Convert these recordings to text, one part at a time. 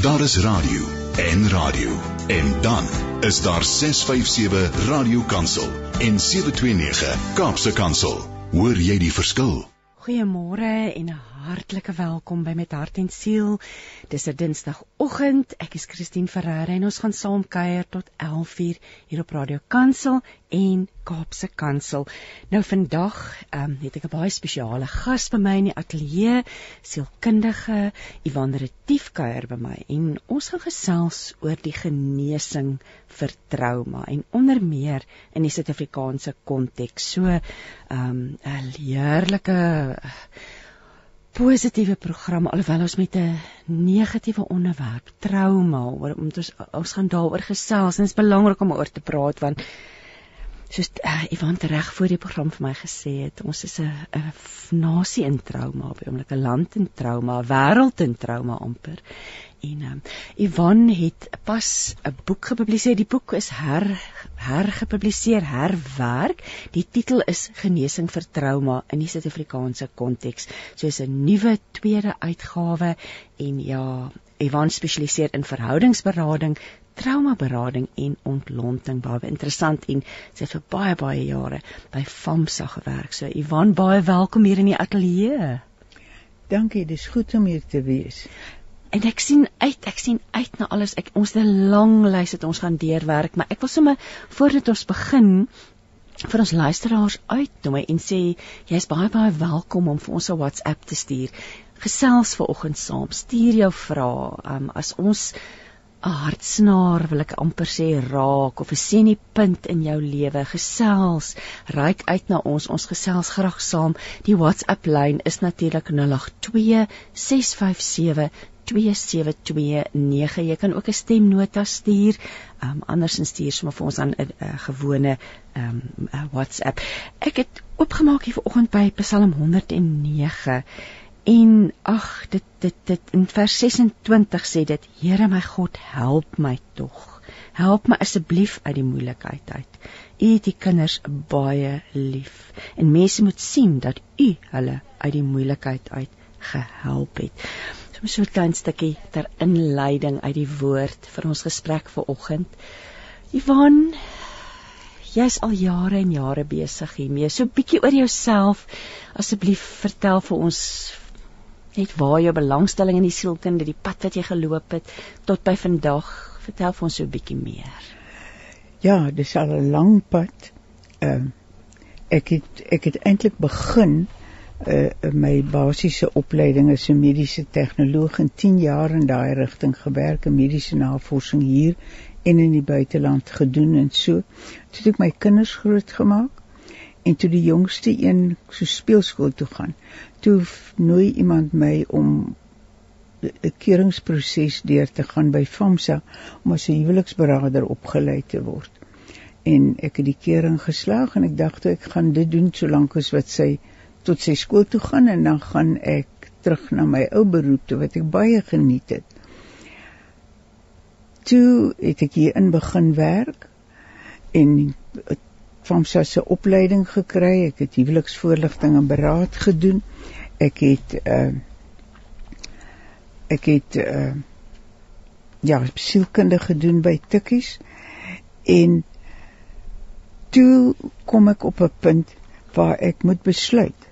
Daar is radio en radio en dan is daar 657 Radio Kansel en 729 Kaapse Kansel. Hoor jy die verskil? Goeiemôre en 'n hartlike welkom by Met Hart en Siel. Dis 'n Dinsdagoggend. Ek is Christine Ferreira en ons gaan saam kuier tot 11:00 hier op Radio Kansel en Kaapse Kansel. Nou vandag um, het ek 'n baie spesiale gas by my in die ateljee, sielkundige Ivan Retief kuier by my en ons gaan gesels oor die genesing vir trauma en onder meer in die Suid-Afrikaanse konteks. So 'n um, 'n heerlike positiewe program alhoewel ons met 'n negatiewe onderwerp trauma oor ons ons gaan daaroor gesels en dit is belangrik om oor te praat want soos uh, Ivan reg voor die program vir my gesê het ons is 'n 'n nasie in trauma op 'n oomblik 'n land in trauma 'n wêreld in trauma amper En um, Ivan het pas 'n boek gepubliseer. Die boek is her hergepubliseer, herwerk. Die titel is Genesing vir trauma in die Suid-Afrikaanse konteks. So is 'n nuwe tweede uitgawe en ja, Ivan spesialiseer in verhoudingsberading, traumaberading en ontlonting. Baie interessant en sy het vir baie baie jare by FAMSA gewerk. So Ivan, baie welkom hier in die ateljee. Dankie, dis goed om hier te wees en ek sien uit ek sien uit na alles ek ons het 'n lang lys wat ons gaan deurwerk maar ek wil sommer voordat ons begin vir ons luisteraars uitnooi en sê jy's baie baie welkom om vir ons 'n WhatsApp te stuur gesels ver oggend saam stuur jou vrae um, as ons 'n hartsnaar wil ek amper sê raak of 'n seniepunt in jou lewe gesels reik uit na ons ons gesels graag saam die WhatsApp lyn is natuurlik 082 657 2729. Jy kan ook 'n stemnota stuur. Um, andersins stuur sommer vir ons aan 'n gewone ehm um, WhatsApp. Ek het oopgemaak hier vanoggend by Psalm 109. En ag dit dit dit in vers 26 sê dit Here my God help my tog help my asseblief uit die moeilikheid uit u het die kinders baie lief en mense moet sien dat u hulle uit die moeilikheid uit gehelp het so 'n klein stukkie ter inleiding uit die woord vir ons gesprek vir oggend. Ivan, jy's al jare en jare besig hiermee. So bietjie oor jouself. Asseblief vertel vir ons net waar jou belangstelling in die sielkunde, die pad wat jy geloop het tot by vandag. Vertel vir ons so 'n bietjie meer. Ja, dis al 'n lang pad. Ehm uh, ek het ek het eintlik begin uh, my basiese opleiding as 'n mediese tegnoloog en 10 jaar in daai rigting gewerk in mediese navorsing hier en in die buiteland gedoen en so. Toe het ek my kinders grootgemaak en toe die jongste een so speelskool toe gaan. Toe nooi iemand my om 'n keuringsproses deur te gaan by FAMSA om as 'n huweliksberader opgelei te word. En ek het die keuring geslaag en ek dacht ek gaan dit doen solank as wat sy tot sy skool toe gaan en dan gaan ek terug na my ou beroep toe wat ek baie geniet het. Toe het ek hier in begin werk en sy se opleiding gekry. Ek het huweliksvoorligting en beraad gedoen. Ek het uh ek het uh ja, sielkunde gedoen by Tikkies en toe kom ek op 'n punt waar ek moet besluit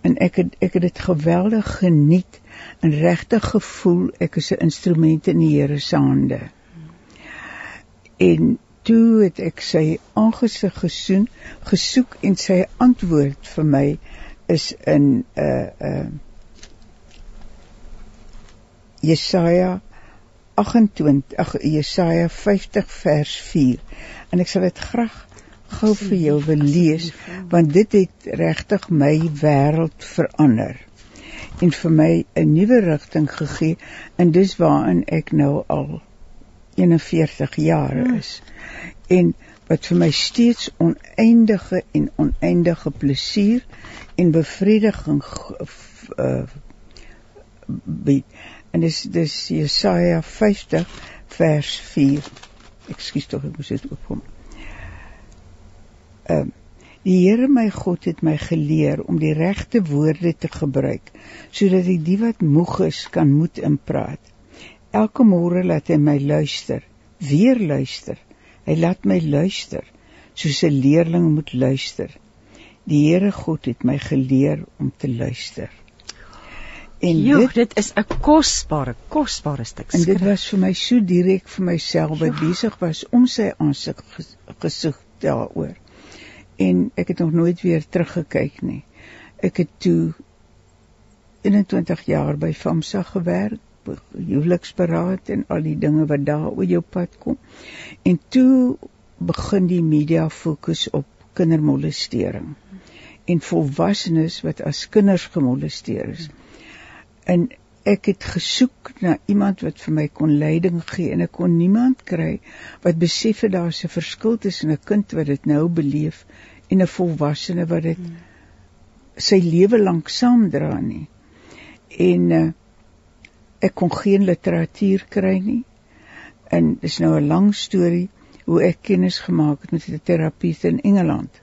en ek het ek het dit geweldig geniet en regtig gevoel ek is 'n instrument in die Here se hande. En toe het ek sy aangesig gesoen, gesoek en sy antwoord vir my is in 'n uh, eh, 'n uh, eh, Jesaja 28 ag Jesaja 50 vers 4 en ek sal dit graag gou vir jou wil lees want dit het regtig my wêreld verander en vir my 'n nuwe rigting gegee en dis waarin ek nou al 41 jaar hmm. is en wat vir my steeds oneindige en oneindige plesier en bevrediging uh, bied. En dis dis Jesaja 50 vers 4 ekskuus tog ek moet dit oopkom uh, die Here my God het my geleer om die regte woorde te gebruik sodat ek die wat moeg is kan moed inpraat. Elke môre laat hy my luister, weer luister. Hy laat my luister soos 'n leerling moet luister. Die Here God het my geleer om te luister. En jo, dit, dit is 'n kosbare, kosbare stuk skrif. En dit was vir my so direk vir myself wat besig was om sy aansig gesig daaroor. En ek het nog nooit weer teruggekyk nie. Ek het toe 21 jaar by FAMSA gewerk, huweliksberaad en al die dinge wat daar oor jou pad kom. En toe begin die media fokus op kindermolestering en volwassenes wat as kinders gemolesteer is. En ek het gesoek na iemand wat vir my kon leiding gee en ek kon niemand kry wat besef het daar's 'n verskil tussen 'n kind wat dit nou beleef en 'n volwassene wat dit hmm. sy lewe lank saamdra nie en uh, ek kon geen literatuur kry nie. En dis nou 'n lang storie hoe ek kennis gemaak het met 'n terapeut in Engeland.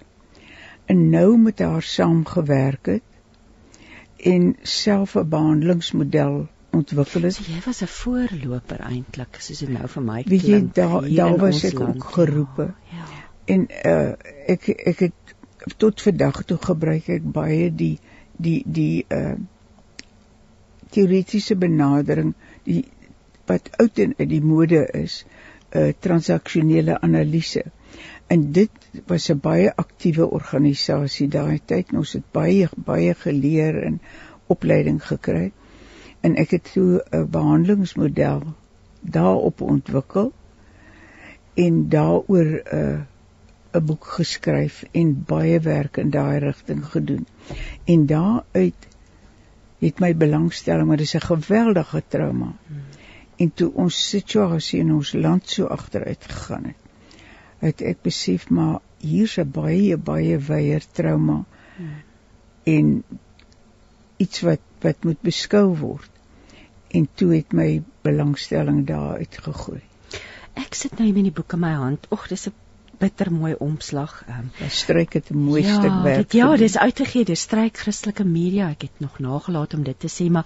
En nou met haar saamgewerk het en self 'n behandelingsmodel ontwikkel het. So jy was 'n voorloper eintlik, soos dit nou vir my klink. Wie jy daar daar was ek land. ook geroepe. Ja. ja. En uh ek ek het tot vandag toe gebruik ek baie die die die uh teoretiese benadering die wat oud en in die mode is 'n uh, transaksionele analise. En dit was 'n baie aktiewe organisasie daai tyd. Ons het baie baie geleer en opleiding gekry. En ek het so 'n behandelingsmodel daarop ontwikkel en daaroor 'n uh, 'n boek geskryf en baie werk in daai rigting gedoen. En daaruit het my belangstelling, maar dis 'n geweldige trauma. Hmm. En toe ons situasie in ons land so agteruit gegaan het, het ek besef maar hier's 'n baie baie wyeer trauma. Hmm. En iets wat wat moet beskou word. En toe het my belangstelling daar uitgegroei. Ek sit nou met die boek in my hand. Ag, dis 'n bittermooi omslag. Ehm um, stryk het 'n mooi ja, stuk werk. Dit, ja, dis uitgegee deur Stryk Christelike Media. Ek het nog nagelaat om dit te sê, maar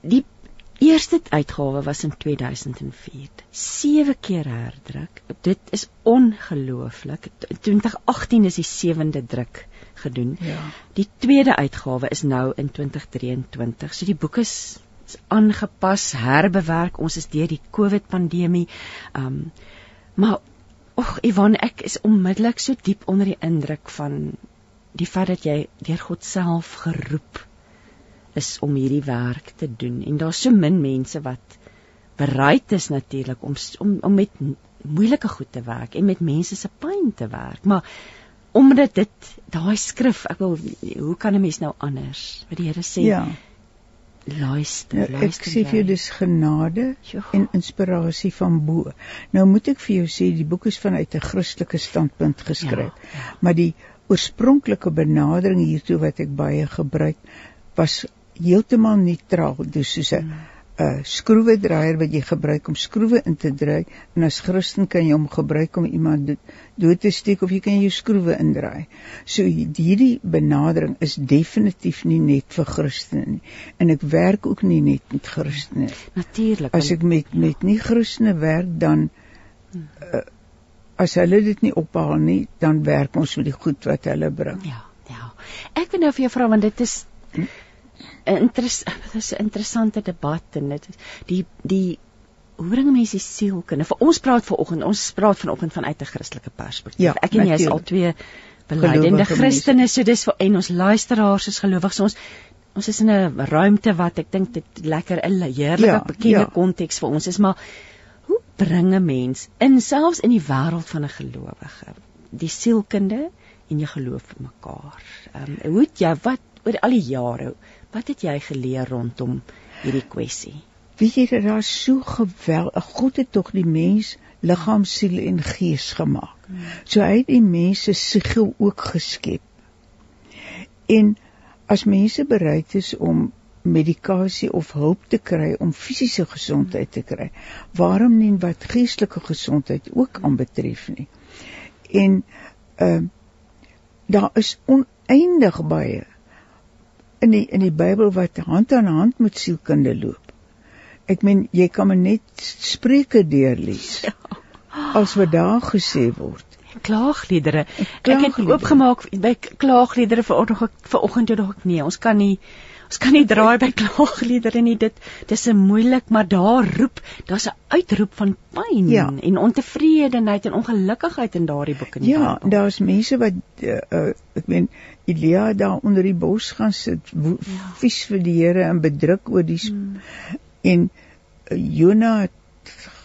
die eerste uitgawe was in 2004. Sewe keer herdruk. Dit is ongelooflik. 2018 is die sewende druk gedoen. Ja. Die tweede uitgawe is nou in 2023. So die boek is is aangepas, herbewerk. Ons is deur die COVID pandemie. Ehm um, maar Och Ivan, ek is onmiddellik so diep onder die indruk van die feit dat jy deur God self geroep is om hierdie werk te doen. En daar's so min mense wat bereid is natuurlik om om om met moeilike goed te werk en met mense se pyn te werk. Maar omdat dit daai skrif ek wil hoe kan 'n mens nou anders? Wat die Here sê ja luister, nou, luister. Ek sê vir jou dis genade jo. en inspirasie van bo. Nou moet ek vir jou sê die boek is vanuit 'n Christelike standpunt geskryf. Ja, ja. Maar die oorspronklike benadering hiertoe wat ek baie gebruik was heeltemal neutraal, dus soos 'n hmm 'n skroewedraaier wat jy gebruik om skroewe in te draai en as Christen kan jy hom gebruik om iemand dood te steek of jy kan jou skroewe indraai. So hierdie benadering is definitief nie net vir Christene nie en ek werk ook nie net met Christene. Natuurlik. As ek met met nie Christene werk dan uh, as hulle dit nie ophaal nie, dan werk ons met die goed wat hulle bring. Ja, ja. Ek wil nou vir jou vra want dit is 'n dis 'n interessante debat en dit die die hoe bring mense die sielkunde? Vir ons praat vanoggend, ons praat vanoggend vanuit 'n Christelike perspektief. Ja, ek en jy is al twee belydende Christene, so dis vir en ons luisteraars is gelowiges. Ons ons is in 'n ruimte wat ek dink dit lekker 'n heerlike ja, bekende ja. konteks vir ons is, maar hoe bring 'n mens in selfs in die wêreld van 'n gelowige die sielkunde en jy geloof vir mekaar? Ehm um, hoe jy wat oor al die jare Wat het jy geleer rondom hierdie kwessie? Weet jy dat daar so geweldig God het tog die mens liggaam, siel en gees gemaak. Hmm. So hy het die mense siel ook geskep. En as mense bereid is om medikasie of hulp te kry om fisiese gesondheid te kry, waarom nie wat geestelike gesondheid ook aanbetref nie? En ehm uh, daar is oneindig baie in die in die Bybel wat hand aan hand met sielkunde loop. ek meen jy kan maar net Spreuke deurlees. Ja. As wat daar gesê word. klaagliedere. Ek het Klaagliedere. oopgemaak by klaagliedere vanoggend vanoggend toe dog ek nee, ons kan nie ons kan nie draai by klaagliedere nie. Dit dis 'n moeilik, maar daar roep, daar's 'n uitroep van pyn Ja. en ontevredenheid en ongelukkigheid in daardie boek in die Ja, daar's mense wat uh, uh, ek meen Elia daar onder die bos gaan sit, Ja. vies vir die Here en bedruk oor die Hmm. en uh, Jona het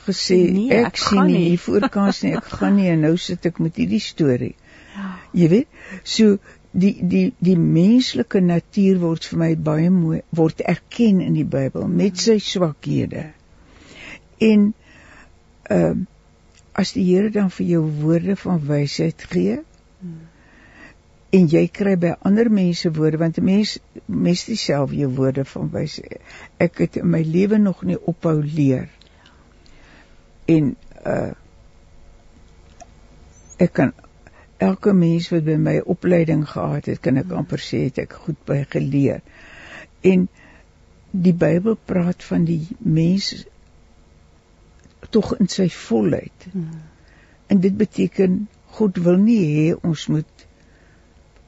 gesê Nee, ek, ek sien nie." hier voorkans nie, ek gaan nie en nou sit ek met hierdie storie. Ja. Jy weet, so die die die menslike natuur word vir my baie mooi word erken in die Bybel met sy swakhede. En ehm uh, as die Here dan vir jou woorde van wysheid gee en jy kry by ander mense woorde want 'n mens mes dieselfde jou woorde van wysheid. Ek het in my lewe nog nie ophou leer. En uh ek kan elke mens wat by my opleiding gehad het, kan ek amper sê het ek goed by geleer. En die Bybel praat van die mens tog in sy volheid. Hmm. En dit beteken God wil nie hê ons moet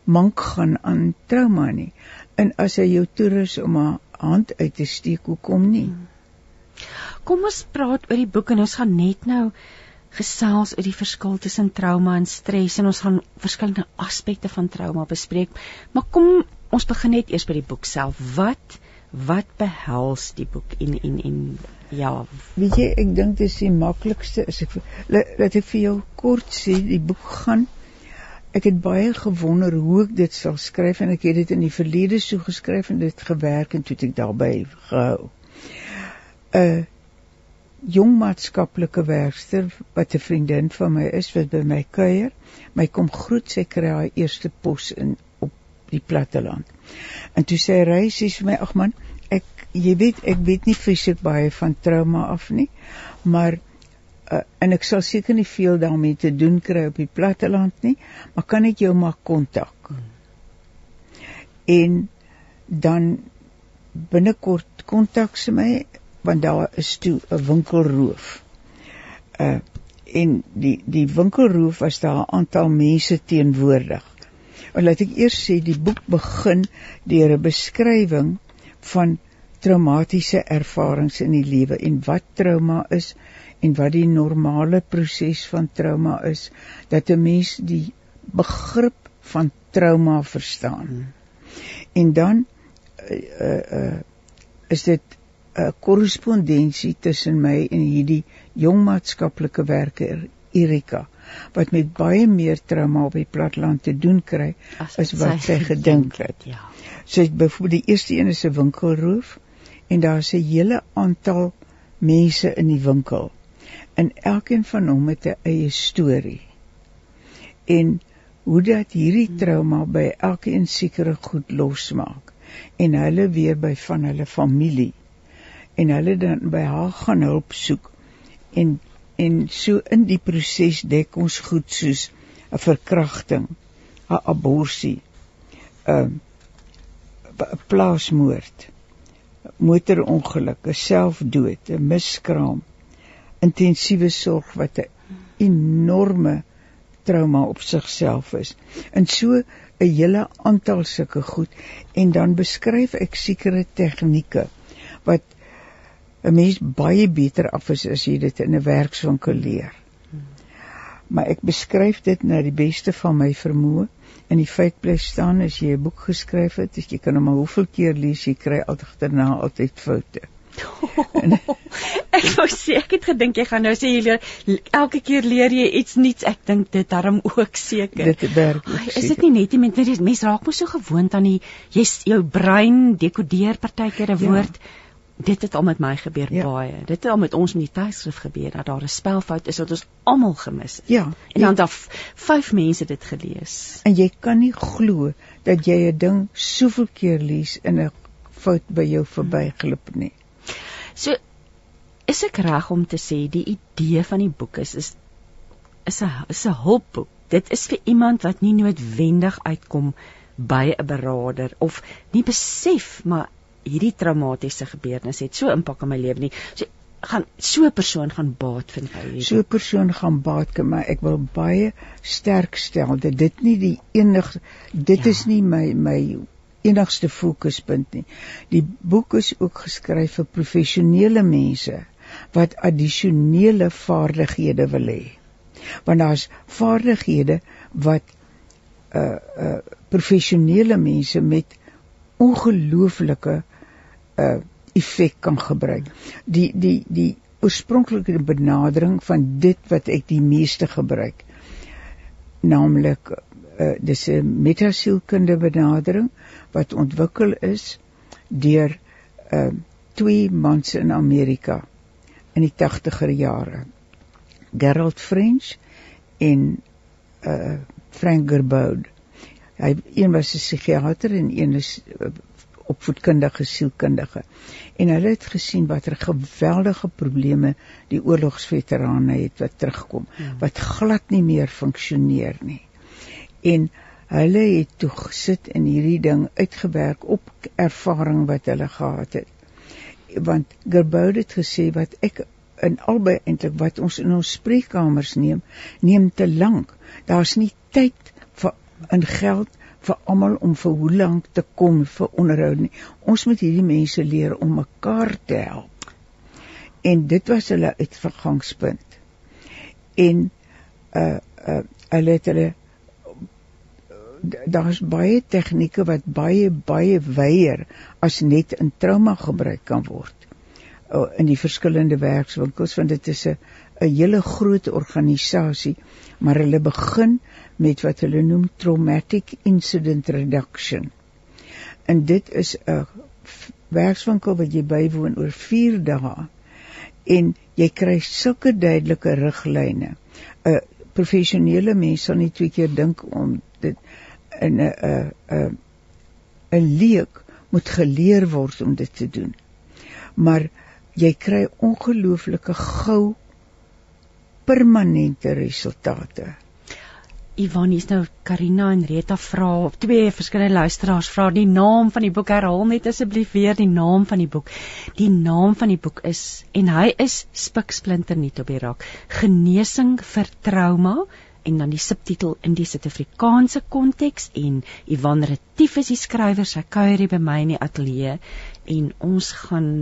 mank gaan aan trauma nie. En as hy jou toerus om 'n hand uit te steek, hoekom nie? Kom ons praat oor die boek en ons gaan net nou gesels oor die verskil tussen trauma en stres en ons gaan verskillende aspekte van trauma bespreek. Maar kom ons begin net eers by die boek self. Wat wat behels die boek en en en ja, Weet jy, ek dink dit is die maklikste as ek la- laat ek vir jou kort sê, die boek gaan Ek het baie gewonder hoe ek dit sal skryf en ek het dit in die verlede so geskryf en dit gewerk en toe het ek daarbey gehou. 'n Jong maatskaplike werkster wat 'n vriendin van my is wat by my kuier, my kom groet, sy kry haar eerste pos in op die platteland. En toe sê hy, sê vir my, ag man, ek jy weet ek weet nie vreeslik baie van trauma af nie, maar uh, en ek sal seker nie veel daarmee te doen kry op die platteland nie, maar kan ek jou maar kontak? En dan binnekort kontak sy my want daar is toe 'n winkelroof. Uh en die die winkelroof was daar 'n aantal mense teenwoordig. En laat ek eers sê die boek begin deur 'n beskrywing van traumatiese ervarings in die lewe en wat trauma is en wat die normale proses van trauma is dat 'n mens die begrip van trauma verstaan. Hmm. En dan uh, uh, uh, is dit 'n korrespondensie tussen my en hierdie jong maatskaplike werker Erika wat met baie meer trauma op die platteland te doen kry as wat sy gedink het. Ja. Sy het byvoorbeeld die eerste een is 'n winkelroof en daar's 'n hele aantal mense in die winkel. En elkeen van hom het 'n eie storie. En hoe dat hierdie trauma by elkeen sekere goed losmaak en hulle weer by van hulle familie en hulle dan by haar gaan hulp soek en en so in die proses dek ons goed soos 'n verkrachting, 'n abortus, 'n plaasmoord, motorongeluk, 'n selfdood, 'n miskraam, intensiewe sorg wat 'n enorme trauma op sigself is. En so 'n hele aantal sulke goed en dan beskryf ek sekere tegnieke wat 'n mens baie beter af is as jy dit in 'n werkswinkel leer. Maar ek beskryf dit na die beste van my vermoë en die feit bly staan as jy 'n boek geskryf het, as jy kan hom hoeveel keer lees, jy kry daarna altyd foute. ek wou sê ek het gedink jy gaan nou sê jy leer elke keer leer jy iets nuuts. Ek dink dit darm ook seker. Dit werk. Ai, Is dit nie net die mens raak mos so gewoond aan die jy jou brein dekodeer partykeer 'n Ja. woord. Dit het al met my gebeur Ja. baie. Dit het al met ons met die tydskrif gebeur dat daar 'n spelfout is wat ons almal gemis het. Ja, En dan v- vyf mense dit gelees. en jy kan nie glo dat jy 'n ding soveel keer lees en 'n fout by jou verbyglip nie. So is ek reg om te sê die idee van die boek is is is 'n is 'n hulpboek. Dit is vir iemand wat nie noodwendig uitkom by 'n beraader of nie besef maar hierdie traumatiese gebeurtenis het so impak op my lewe nie. So gaan so 'n persoon gaan baat vind by hierdie. So 'n persoon gaan baat, maar ek wil baie sterk stel dat dit nie die enigste dit ja. is nie my my enigste fokuspunt nie. Die boek is ook geskryf vir professionele mense wat addisionele vaardighede wil hê. Want daar's vaardighede wat uh uh professionele mense met ongelooflike uh effek kan gebruik. Die die die oorspronklike benadering van dit wat ek die meeste gebruik naamlik uh, dis 'n metasielkunde benadering wat ontwikkel is deur uh twee mans in Amerika in die 80er jare. Gerald French en uh Frank Gerbaud. Hy een was 'n psigiater en een is uh, opvoedkundige sielkundige. En hulle het gesien watter geweldige probleme die oorlogsveterane het wat terugkom, hmm. wat glad nie meer funksioneer nie. En hulle het toe gesit en hierdie ding uitgewerk op ervaring wat hulle gehad het. Want Gerbaud het gesê wat ek in albei eintlik wat ons in ons spreekkamers neem, neem te lank. Daar's nie tyd vir in geld vir almal om vir hoe lank te kom vir onderhoud nie. Ons moet hierdie mense leer om mekaar te help. En dit was hulle uitvergangspunt. En uh uh hulle het hulle daar's baie tegnieke wat baie baie weier as net in trauma gebruik kan word uh, in die verskillende werkswinkels want dit is 'n 'n hele groot organisasie maar hulle begin met wat hulle noem traumatic incident reduction en dit is 'n werkswinkel wat jy bywoon oor 4 dae en jy kry sulke duidelike riglyne 'n professionele mens sal nie twee keer dink om dit in 'n 'n 'n 'n leek moet geleer word om dit te doen. Maar jy kry ongelooflike gou permanente resultate. Ivan is nou Karina en Rita vra twee verskillende luisteraars vra die naam van die boek herhaal net asseblief weer die naam van die boek. Die naam van die boek is en hy is spiksplinter nuut op die rak. Genesing vir trauma en dan die subtitel in die Suid-Afrikaanse konteks en Ivan Retief is die skrywer sy kuier hier by my in die ateljee en ons gaan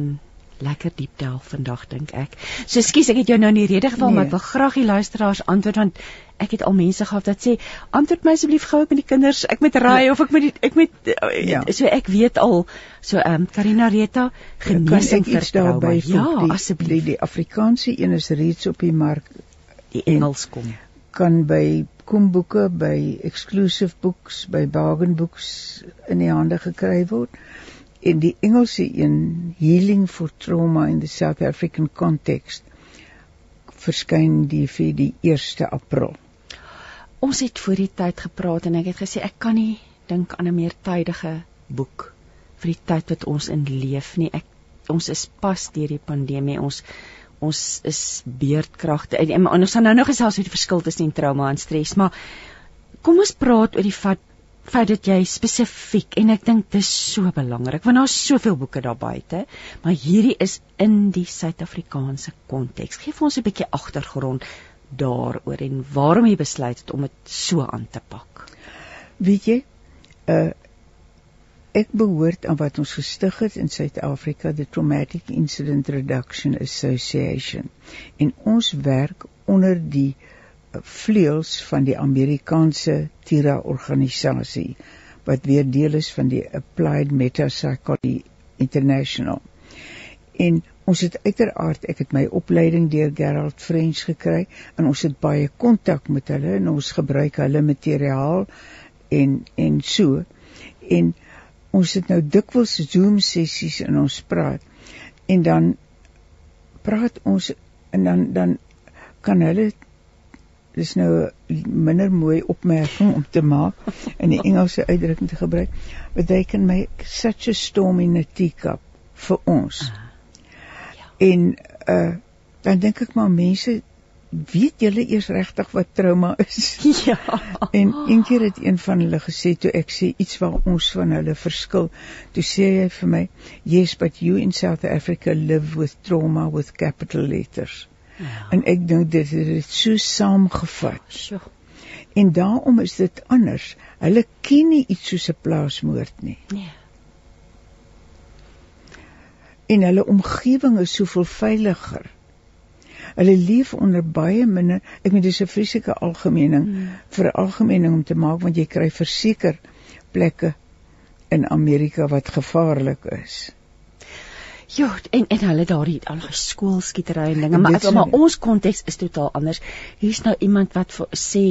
lekker diep delf vandag dink ek. So skus ek het jou nou in die rede geval nee. maar ek wil graag die luisteraars antwoord want ek het al mense gehad wat sê antwoord my asseblief gou met die kinders ek met raai ja. of ek met die, ek met ja. so ek weet al so ehm um, Karina Reta genesing vir daarbey ja asseblief die, die Afrikaanse een is reeds op die mark die Engels kom kan by Komboeke, by Exclusive Books, by Bargain Books in die hande gekry word. En die Engelse een, Healing for Trauma in the South African Context, verskyn die vir die 1 April. Ons het voor die tyd gepraat en ek het gesê ek kan nie dink aan 'n meer tydige boek vir die tyd wat ons in leef nie. Ek ons is pas deur die pandemie. Ons ons is beerdkragte en, en ons gaan nou nog gesels oor die verskil tussen trauma en stres, maar kom ons praat oor die feit feit dat jy spesifiek en ek dink dis so belangrik want daar's soveel boeke daar buite, maar hierdie is in die Suid-Afrikaanse konteks. Geef ons 'n bietjie agtergrond daaroor en waarom jy besluit het om dit so aan te pak. Weet jy, uh Ek behoort aan wat ons gestig het in Suid-Afrika, the Traumatic Incident Reduction Association. En ons werk onder die vleuels van die Amerikaanse TIRA organisasie wat weer deel is van die Applied Metapsychology International. En ons het uiteraard, ek het my opleiding deur Gerald French gekry en ons het baie kontak met hulle en ons gebruik hulle materiaal en en so. En ons het nou dikwels Zoom sessies en ons praat en dan praat ons en dan dan kan hulle dis nou minder mooi opmerking om te maak in die Engelse uitdrukking te gebruik but they can make such a storm in a teacup vir ons uh, ja. en uh, dan dink ek maar mense weet julle eers regtig wat trauma is? Ja. En een keer het een van hulle gesê toe ek sê iets waar ons van hulle verskil. Toe sê hy vir my, "Yes, but you in South Africa live with trauma with capital letters." Ja. En ek dink dit het dit so saamgevat. Sjoe. En daarom is dit anders. Hulle ken nie iets soos 'n plaasmoord nie. Nee. En hulle omgewing is soveel veiliger. Hulle leef onder baie minder, ek meen dis 'n vreeslike algemening Hmm. vir 'n algemening om te maak want jy kry verseker plekke in Amerika wat gevaarlik is. Ja, en en hulle daardie al die skoolskietery en dinge, maar maar nou- ons konteks is totaal anders. Hier's nou iemand wat vir, sê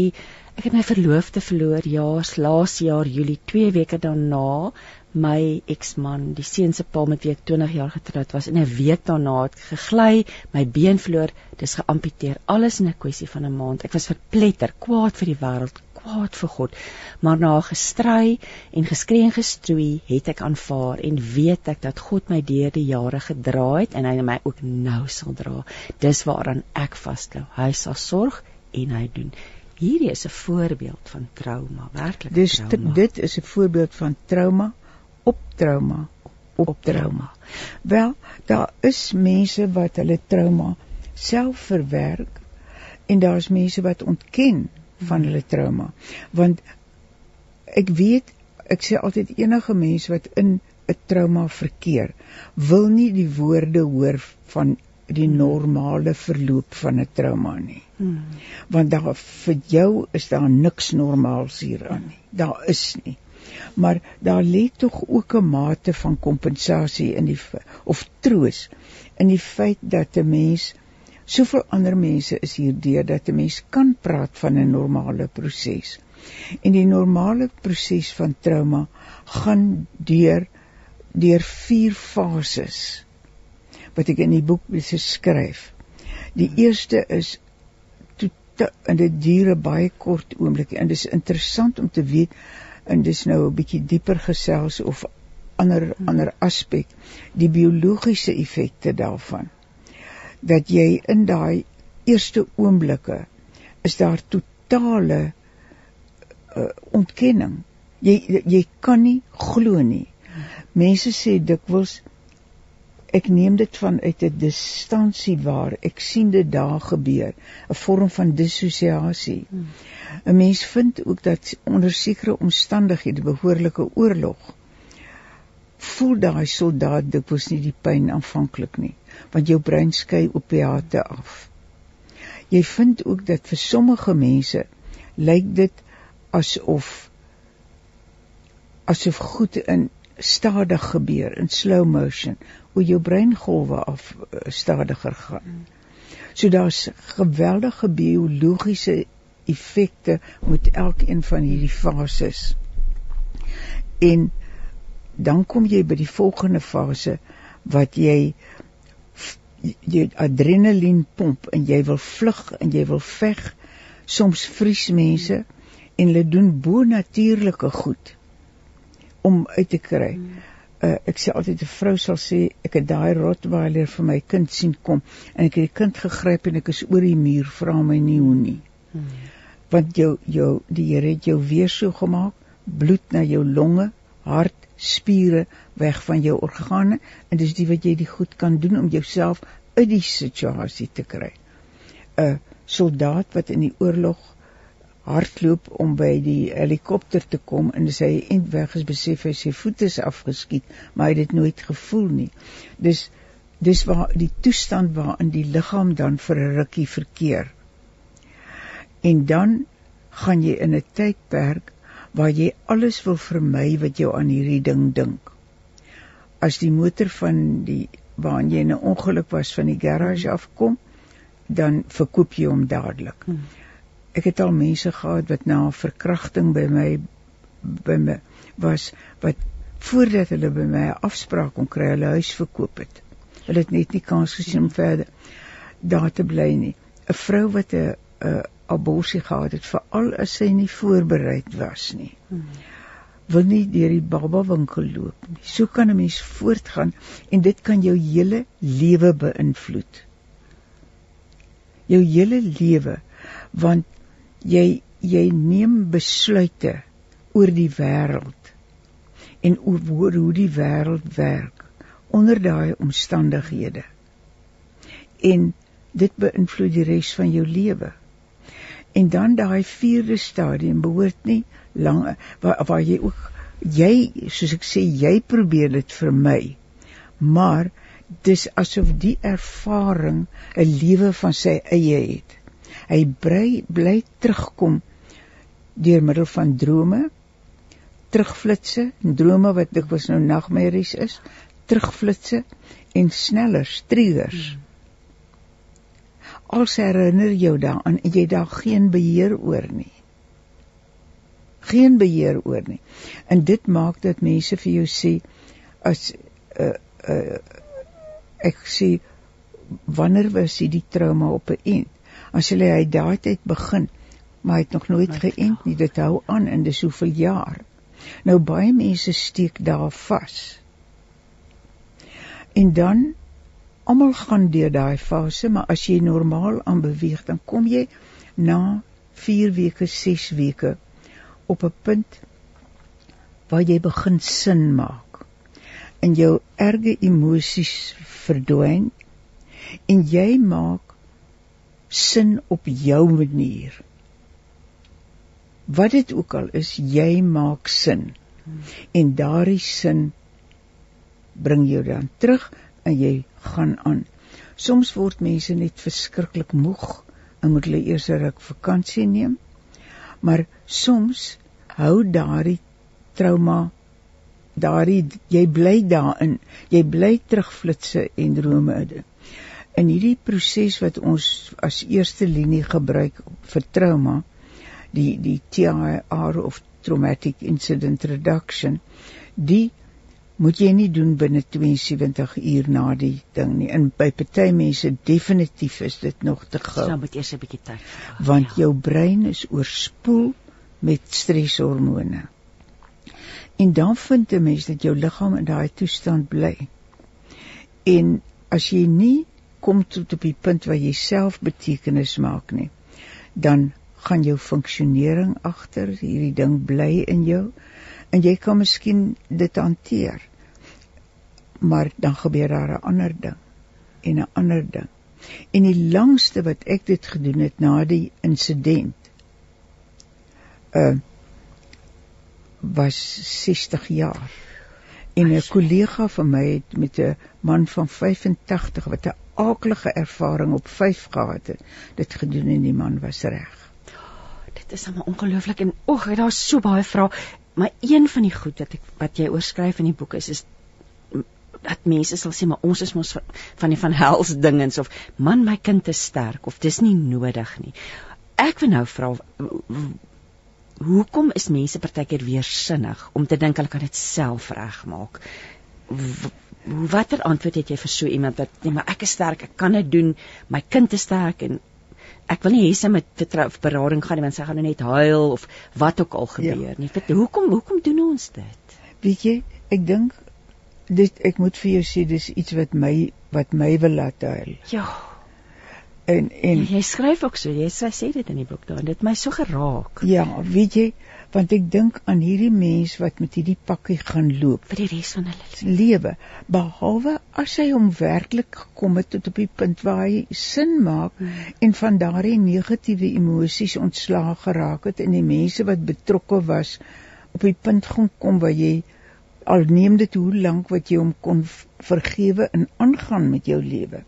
ek het my verloofde verloor ja, laas jaar Julie, 2 weke daarna my eksman, die seun se pa met wie ek 20 jaar getroud was, en 'n week daarna het gegly, my been verloor, dis geamputeer, alles in 'n kwessie van 'n maand. Ek was verpletter, kwaad vir die wêreld, kwaad vir God. Maar na gestry en geskree en gestroei, het ek aanvaar en weet ek dat God my deur die jare gedra het en hy my ook nou sal dra. Dis waaraan ek vasklou. Hy sal sorg en hy doen. Hierdie is 'n voorbeeld van trauma, werklik Dis trauma. dit is 'n voorbeeld van trauma op trauma op trauma. Wel, daar is mense wat hulle trauma self verwerk en daar's mense wat ontken van hulle trauma. Want ek weet, ek sê altyd enige mens wat in 'n trauma verkeer, wil nie die woorde hoor van die normale verloop van 'n trauma nie Hmm. want daar vir jou is daar niks normaals hieraan nie. Daar is nie. Maar daar lê tog ook 'n mate van kompensasie in die of troos in die feit dat 'n mens soveel ander mense is hierdeur dat 'n mens kan praat van 'n normale proses. En die normale proses van trauma gaan deur deur vier fases wat ek in die boek beskryf. Die eerste is te, en dit duur 'n baie kort oomblik en dis interessant om te weet en dis nou 'n bietjie dieper gesels of ander ander aspek die biologiese effekte daarvan dat jy in daai eerste oomblikke is daar totale uh, ontkenning. Jy jy kan nie glo nie. Mense sê dikwels ek neem dit vanuit 'n distansie waar ek sien dit daar gebeur 'n vorm van dissosiasie. 'n Mens vind ook dat onder sekere omstandighede behoorlike oorlog voel daai soldaat dikwels nie die pyn aanvanklik nie, want jou brein skei opiate af. Jy vind ook dat vir sommige mense lyk dit asof asof goed in stadig gebeur in slow motion hoe jou breingolwe af uh, stadiger gaan. So daar's geweldige biologiese effekte met elkeen van hierdie fases. En dan kom jy by die volgende fase wat jy jy adrenalien pomp en jy wil vlug en jy wil veg. Soms vries mense en hulle doen bo-natuurlike goed om uit te kry. Uh, ek sê altyd 'n vrou sal sê ek het daai rottweiler vir my kind sien kom en ek het die kind gegryp en ek is oor die muur vra my nie hoe nie. Hmm. Want jou jou die Here het jou weer so gemaak, bloed na jou longe, hart, spiere weg van jou organe en dis die wat jy die goed kan doen om jouself uit die situasie te kry. 'n Soldaat wat in die oorlog hardloop om by die helikopter te kom en as hy eindweg is besef hy sy voete is afgeskiet, maar hy het dit nooit gevoel nie. Dis dis waar die toestand waarin die liggaam dan vir 'n rukkie verkeer. En dan gaan jy in 'n tydperk waar jy alles wil vermy wat jou aan hierdie ding dink. As die motor van die waarin jy 'n ongeluk was van die garage afkom, dan verkoop jy hom dadelik. Hmm. Ek het al mense gehad wat na 'n verkrachting by my by my was wat voordat hulle by my 'n afspraak kon kry, hulle huis verkoop het. Hulle het net nie kans gesien om verder daar te bly nie. 'n Vrou wat 'n 'n abortus gehad het, veral as sy nie voorberei was nie. Hmm. Wil nie deur die baba winkel loop nie. So kan 'n mens voortgaan en dit kan jou hele lewe beïnvloed. jou hele lewe want jy jy neem besluite oor die wêreld en oor hoe die wêreld werk onder daai omstandighede en dit beïnvloed die res van jou lewe en dan daai vierde stadium behoort nie lang waar waar jy ook jy soos ek sê jy probeer dit vermy. Maar dis asof die ervaring 'n lewe van sy eie het. Hy bly bly terugkom deur middel van drome terugflitsse drome wat dikwels nou nagmerries is terugflitsse en sneller triggers hmm als herinner jou daaraan en jy daar geen beheer oor nie. Geen beheer oor nie. En dit maak dat mense vir jou sê as uh uh ek sê wanneer was hierdie trauma op 'n eind? As jy hy daai tyd begin, maar hy het nog nooit geënt nie. Dit hou aan in dis soveel jaar. Nou baie mense steek daar vas. En dan almal gaan deur daai fase, maar as jy normaal aanbeweeg, dan kom jy na 4 weke, 6 weke op 'n punt waar jy begin sin maak. En jou erge emosies verdwyn en jy maak sin op jou manier. Wat dit ook al is, jy maak sin. En daardie sin bring jou dan terug en jy gaan aan. Soms word mense net verskriklik moeg en moet hulle eers 'n ruk vakansie neem. Maar soms hou daardie trauma daardie jy bly daarin. Jy bly terugflitse en drome in. In hierdie proses wat ons as eerste linie gebruik vir trauma, die die TIR of traumatic incident reduction, die moet jy nie doen binne 72 uur na die ding nie. In by party mense definitief is dit nog te gou. Dan moet eers 'n bietjie tyd. Want ja. jou brein is oorspoel met streshormone. En dan vind 'n mens dat jou liggaam in daai toestand bly. En as jy nie kom tot op die punt waar jy self betekenis maak nie, dan gaan jou funksionering agter, hierdie ding bly in jou en jy kan miskien dit hanteer maar dan gebeur daar 'n ander ding en 'n ander ding. En die langste wat ek dit gedoen het na die insident uh was 60 jaar. En 'n kollega van my het met 'n man van 85 wat 'n aaklige ervaring op 5 gehad het, dit gedoen en die man was reg. Dit is sommer ongelooflik en oeg, daar's so baie vrae, maar een van die goed wat ek wat jy oorskryf in die boek is is dat mense sal sê maar ons is mos van die van hels dingens of man my kind is sterk of dis nie nodig nie. Ek wil nou vra hoekom is mense partykeer weer sinnig om te dink hulle kan dit self regmaak? Watter antwoord het jy vir so iemand wat nee maar ek is sterk, ek kan dit doen, my kind is sterk en ek wil nie hê sy moet te berading gaan nie want sy gaan nou net huil of wat ook al gebeur ja. nie. Hoekom hoekom doen ons dit? Weet jy, ek dink dit ek moet vir jou sê dis iets wat my wat my wil laat huil. Ja. En en jy skryf ook so, jy sê sê dit in die boek daar en dit my so geraak. Ja, weet jy, want ek dink aan hierdie mens wat met hierdie pakkie gaan loop vir die res van hulle lewe, behalwe as hy hom werklik gekom het tot op die punt waar hy sin maak hmm. en van daardie negatiewe emosies ontslaag geraak het en die mense wat betrokke was op die punt gaan kom waar jy al neem dit hoe lank wat jy hom kon vergewe en aangaan met jou lewe.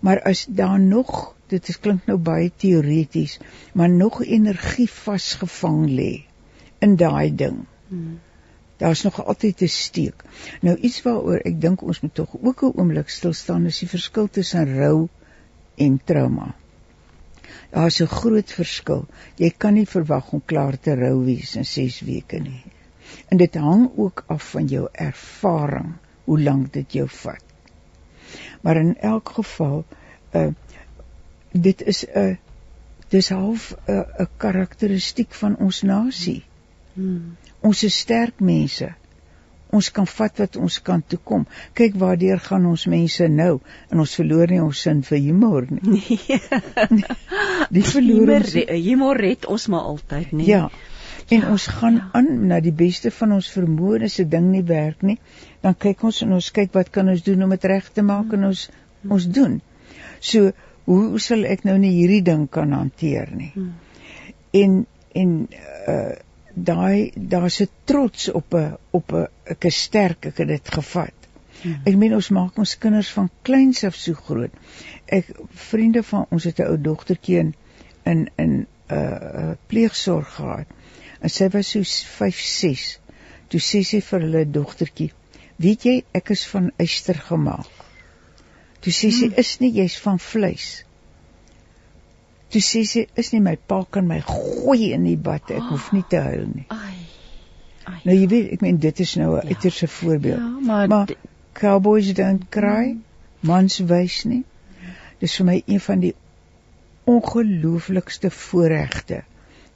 Maar as daar nog, dit is klink nou baie teoreties, maar nog energie vasgevang lê in daai ding. Hmm. Daar's nog altyd 'n steek. Nou iets waaroor ek dink ons moet tog ook 'n oomblik stil staan is die verskil tussen rou en trauma. Daar's 'n groot verskil. Jy kan nie verwag om klaar te rou wees in 6 weke nie en dit hang ook af van jou ervaring hoe lank dit jou vat. Maar in elk geval uh dit is 'n dis half 'n uh, 'n karakteristiek van ons nasie. Hmm. Ons is sterk mense. ons kan vat wat ons kan toe kom. Kyk waardeur gaan ons mense nou en ons verloor nie ons sin vir humor nie. Nee. Die verloor humor, ons humor red ons maar altyd, nee. Ja. En ons gaan ja. aan na die beste van ons vermoë as 'n ding nie werk nie, dan kyk ons en ons kyk wat kan ons doen om dit reg te maak en ons ons doen. So, hoe sal ek nou nie hierdie ding kan hanteer nie? Hmm. En en uh daai daar's 'n trots op 'n op 'n ek is sterk, ek het dit gevat. Hmm. Ek meen ons maak ons kinders van kleins af so groot. Ek vriende van ons het 'n ou dogtertjie in in in 'n uh, pleegsorg gehad. En sy was so 5, 6. Toe sê sy vir hulle dogtertjie: "Weet jy, ek is van yster gemaak." Toe sê sy: Hmm. "Is nie jy's van vleis." Toe sê sy: "Is nie my pa kan my gooi in die bad, ek hoef nie te huil nie." Ai. Ai. Nou jy weet, ek meen dit is nou 'n Ja. uiterste voorbeeld. ja, maar, Maar cowboys don't cry, mans wys nie. Dis vir my een van die ongelooflikste voorregte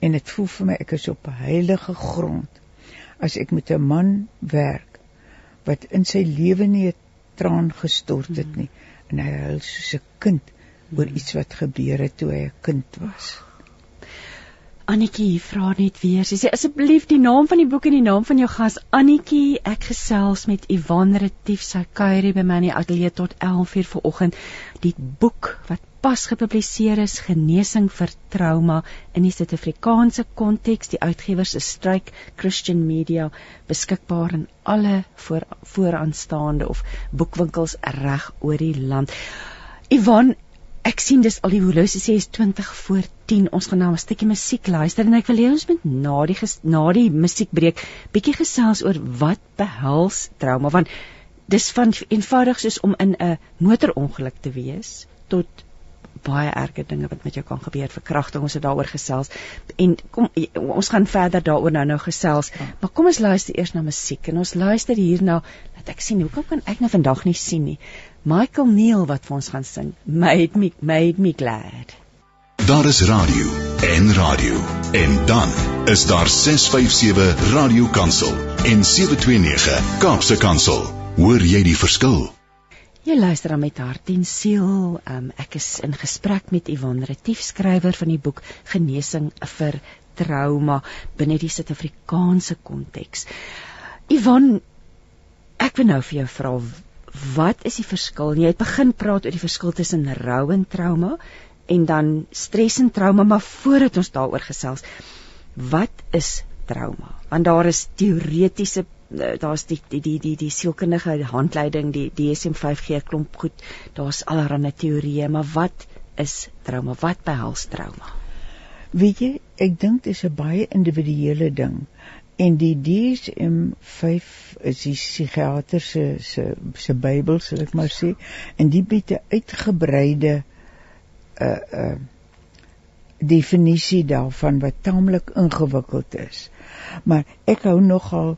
en dit voel vir my ek is op heilige grond as ek met 'n man werk wat in sy lewe nie 'n traan gestort het nie en hy huil soos 'n kind oor iets wat gebeur het toe hy 'n kind was. Annetjie vra net weer. Sy sê asseblief die naam van die boek en die naam van jou gas Annetjie. Ek gesels met Ivan Retief. Sy kuier hier by my in die ateljee tot 11:00 vanoggend. Die boek wat pas gepubliseer is, Genesing vir Trauma in die Suid-Afrikaanse konteks. Die uitgewers is Struik Christian Media, beskikbaar in alle voor, vooraanstaande of boekwinkels reg oor die land. Ivan, ek sien dis al die horlosie sê is 20 voor 10. Ons gaan nou 'n stukkie musiek luister en ek wil hê ons moet na die ges, na die musiekbreek bietjie gesels oor wat behels trauma want dis van eenvoudig soos om in 'n motorongeluk te wees tot baie erge dinge wat met jou kan gebeur, verkrachting, ons het daaroor gesels. En kom ons gaan verder daaroor nou nou gesels. Maar kom ons luister eers na musiek en ons luister hierna dat ek sien hoekom kan ek nou vandag nie sien nie. Michael Neal wat vir ons gaan sing. Made me made me glad. Daar is radio en radio en dan is daar 657 Radio Kansel en 729 Kaapse Kansel. Hoor jy die verskil? Jy luister dan met hart en siel. Um, ek is in gesprek met Ivan Retief, skrywer van die boek Genesing vir Trauma binne die Suid-Afrikaanse konteks. Ivan, ek wil nou vir jou vra wat is die verskil? Jy het begin praat oor die verskil tussen rou en trauma en dan stres en trauma, maar voordat ons daaroor gesels, wat is trauma? Want daar is teoretiese daar's die die die die die sielkundige handleiding, die DSM-5 gee 'n klomp goed. Daar's allerlei teorieë, maar wat is trauma? Wat behels trauma? Weet jy, ek dink dit is 'n baie individuele ding. En die DSM-5 is die psigiater se se se Bybel, sal ek maar sê, en die bied 'n uitgebreide uh uh definisie daarvan wat taamlik ingewikkeld is. Maar ek hou nogal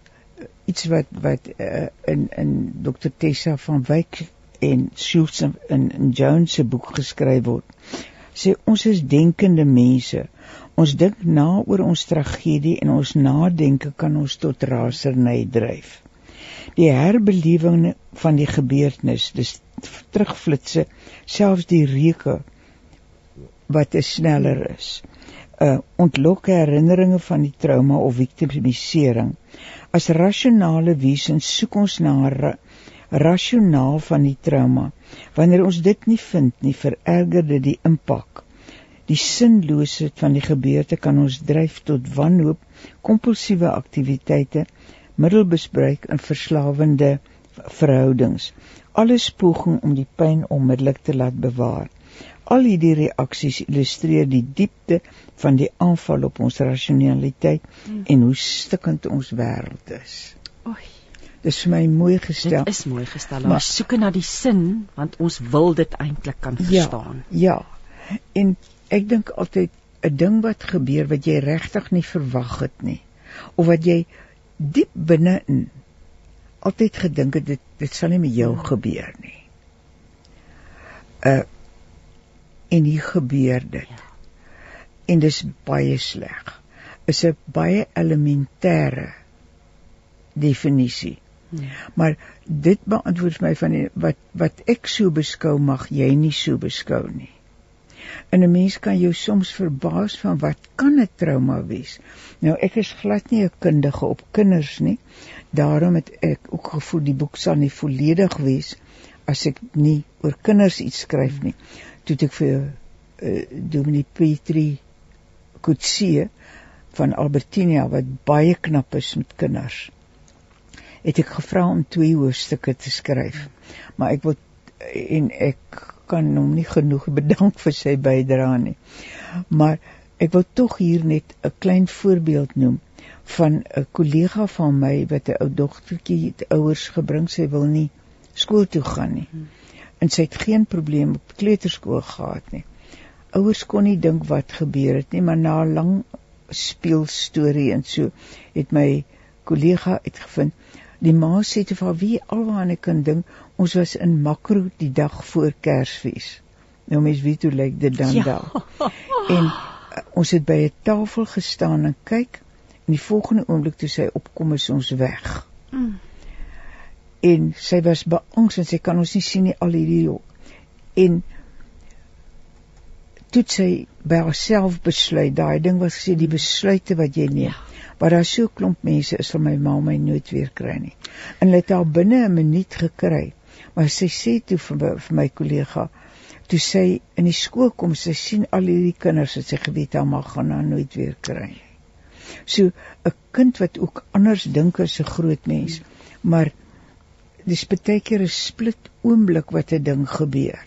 iets wat wat uh, in in Dr Tessa van Wyk en Schultz in, in Jones se boek geskryf word. Sê ons is denkende mense. Ons dink na oor ons tragedie en ons nadenke kan ons tot raserny dryf. Die herbelewing van die gebeurtenis, dis terugflitsse, selfs die reuke wat te sneller is. Uh ontlok herinneringe van die trauma of victimisering. As rasionale wesens soek ons na ra rasionaal van die trauma. Wanneer ons dit nie vind nie, vererger dit die impak. Die sinloosheid van die gebeurte kan ons dryf tot wanhoop, kompulsiewe aktiwiteite, middelbesbruik en verslawende verhoudings. Alles poging om die pyn onmiddellik te laat bewaar. Al hierdie reaksies illustreer die diepte van die aanval op ons rasionaliteit Mm. en hoe stikkend ons wêreld is. Oei, Dis vir my mooi gestel. dit is mooi gestel. Maar- Ons soek na die sin want ons wil dit eintlik kan verstaan. Ja. Ja. En ek dink altyd 'n ding wat gebeur wat jy regtig nie verwag het nie of wat jy diep binne-in altyd gedink het dit dit sal nie met jou gebeur nie. Uh en hier gebeur dit. Ja. En dis baie sleg. Is 'n baie elementêre definisie Hmm. Maar dit beantwoord my van die, wat wat ek so beskou mag jy nie so beskou nie. En 'n mens kan jou soms verbaas van wat kan 'n trauma wees. Nou ek is glad nie 'n kundige op kinders nie. Daarom het ek ook gevoel die boek sal nie volledig wees as ek nie oor kinders iets skryf nie. Toe ek vir uh, Dominique Petrie Kutsie van Albertinia wat baie knap is met kinders het ek gevra om twee hoofstukke te skryf. Maar ek wil en ek kan hom nie genoeg bedank vir sy bydrae nie. Maar ek wil tog hier net 'n klein voorbeeld noem van 'n kollega van my wat 'n ou dogtertjie het ouers gebring sy wil nie skool toe gaan nie. En sy het geen probleem op kleuterskool gehad nie. Ouers kon nie dink wat gebeur het nie, maar na 'n lang speelstorie en so het my kollega uitgevind Die ma sê te vir wie alwaar ek kan dink, ons was in Makro die dag voor Kersfees. Nou mens weet hoe lyk dit dan ja. daar. En uh, ons het by 'n tafel gestaan en kyk en die volgende oomblik toe sy opkom is ons weg. Mm. En sy was beangs en sy kan ons nie sien nie al hierdie en toe sy by haarself besluit daai ding was gesê die besluite wat jy neem. Ja maar daar so klomp mense is vir my ma my nooit weer kry nie. En hulle het haar binne 'n minuut gekry. Maar sy sê toe vir my, vir my kollega, toe sy in die skool kom, sy sien al hierdie kinders wat sy geweet haar mag gaan haar nooit weer kry nie. So 'n kind wat ook anders dink as 'n groot mens, maar dis baie keer 'n split oomblik wat 'n ding gebeur.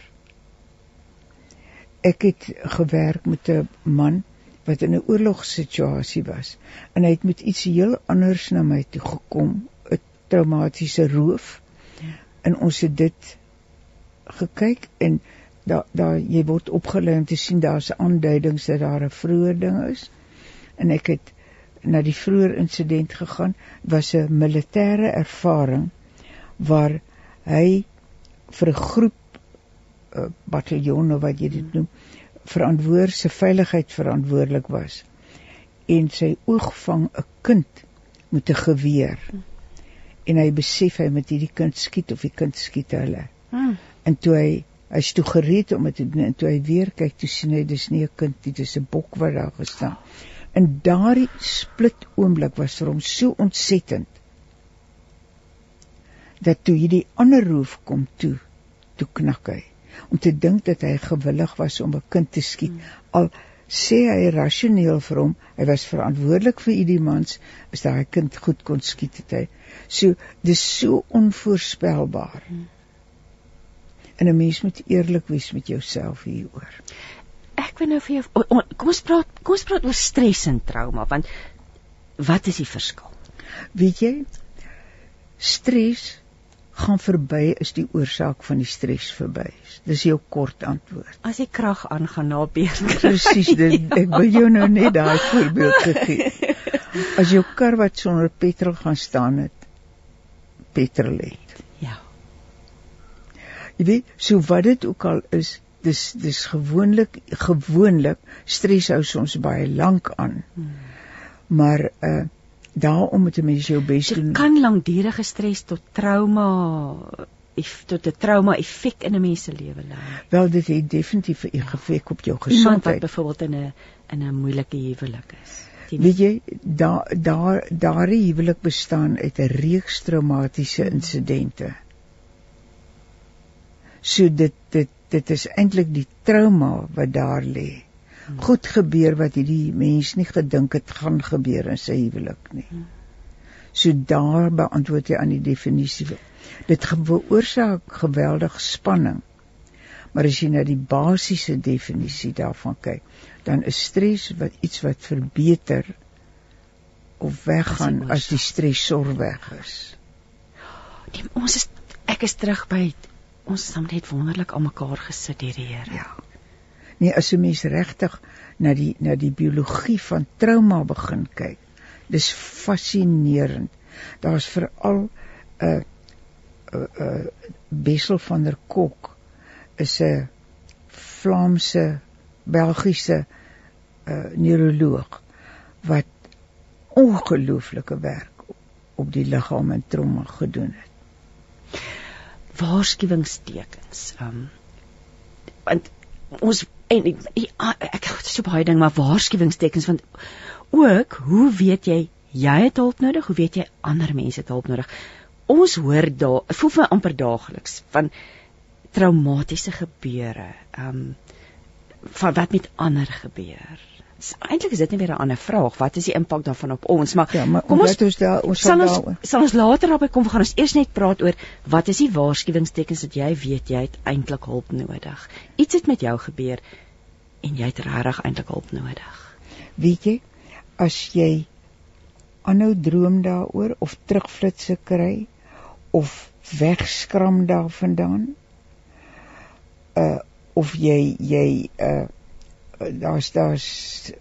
Ek het gewerk met 'n man wat in 'n oorlogssituasie was en hy het met iets heel anders na my toe gekom, 'n traumatiese roof. En ons het dit gekyk en daar daar jy word opgelei om te sien daar's aanduidings dat daar 'n vroeë ding is. En ek het na die vroeë insident gegaan, was 'n militêre ervaring waar hy vir 'n groep uh, bataljoene wat jy dit noem, verantwoord se veiligheid verantwoordelik was. En sy oog vang 'n kind met 'n geweer. En hy besef hy moet hierdie kind skiet of die kind skiet hulle. Hmm. en toe hy hy's toe gereed om dit te doen en toe hy weer kyk toe sien hy dis nie 'n kind nie dis 'n bok wat daar gestaan. En daardie split oomblik was vir hom so ontsettend dat toe hierdie ander roof kom toe toe knak hy om te dink dat hy gewillig was om 'n kind te skiet. Hmm. Al sê hy rasioneel vir hom, hy was verantwoordelik vir hierdie mans, is daai kind goed kon skiet het hy. So dis so onvoorspelbaar. Hmm. En 'n mens moet eerlik wees met jouself hieroor. Ek wil nou vir jou kom ons praat kom ons praat oor stres en trauma want wat is die verskil? Weet jy? Stres gaan verby is die oorsaak van die stres verby. Dis jou kort antwoord. As die krag aangaan na beer. Presies dit. Ek wil jou nou net daai voorbeeld gegee. As jou kar wat sonder petrol gaan staan het, petrol het. Ja. Jy weet, so wat dit ook al is, dis dis gewoonlik gewoonlik stres hou ons baie lank aan. Hmm. Maar uh daarom moet 'n mens jou bes doen. Kan langdurige stres tot trauma tot 'n trauma effek in 'n mens se lewe lei. Wel dit het definitief 'n effek op jou gesondheid. Iemand wat byvoorbeeld in 'n in 'n moeilike huwelik is. Die Weet jy daar daar daardie huwelik bestaan uit 'n reeks traumatiese insidente. So dit dit dit is eintlik die trauma wat daar lê goed gebeur wat hierdie mens nie gedink het gaan gebeur in sy huwelik nie. So daar beantwoord jy aan die definisie. Dit veroorsaak geweldig spanning. Maar as jy na die basiese definisie daarvan kyk, dan is stres wat iets wat verbeter of weggaan as die stresor weg is. Die, ons is ek is terug by ons het net wonderlik aan mekaar gesit hierdie Here. Ja. Nee, as 'n mens regtig na die na die biologie van trauma begin kyk, dis fascinerend. Daar's veral 'n uh, 'n uh, uh, Bessel van der Kok is 'n Vlaamse Belgiese uh, neuroloog wat ongelooflike werk op die liggaam en trauma gedoen het. Waarskuwingstekens. Um, want ons en ek ek, ek het so baie ding maar waarskuwingstekens want ook hoe weet jy jy het hulp nodig? Hoe weet jy ander mense het hulp nodig? Ons hoor daar, voel vir amper daagliks van traumatiese gebeure. Ehm um, van wat met ander gebeur. Eintlik is dit net weer 'n ander vraag. Wat is die impak daarvan op ons? Maar, ja, maar kom ons ons daar ons sal ons sal ons later daarby kom. Gaan ons eers net praat oor wat is die waarskuwingstekens dat jy weet jy het eintlik hulp nodig. Iets het met jou gebeur en jy het regtig eintlik hulp nodig. Weet jy, as jy aanhou droom daaroor of terugflitsse kry of wegskram daarvandaan, uh of jy jy uh daar's daar's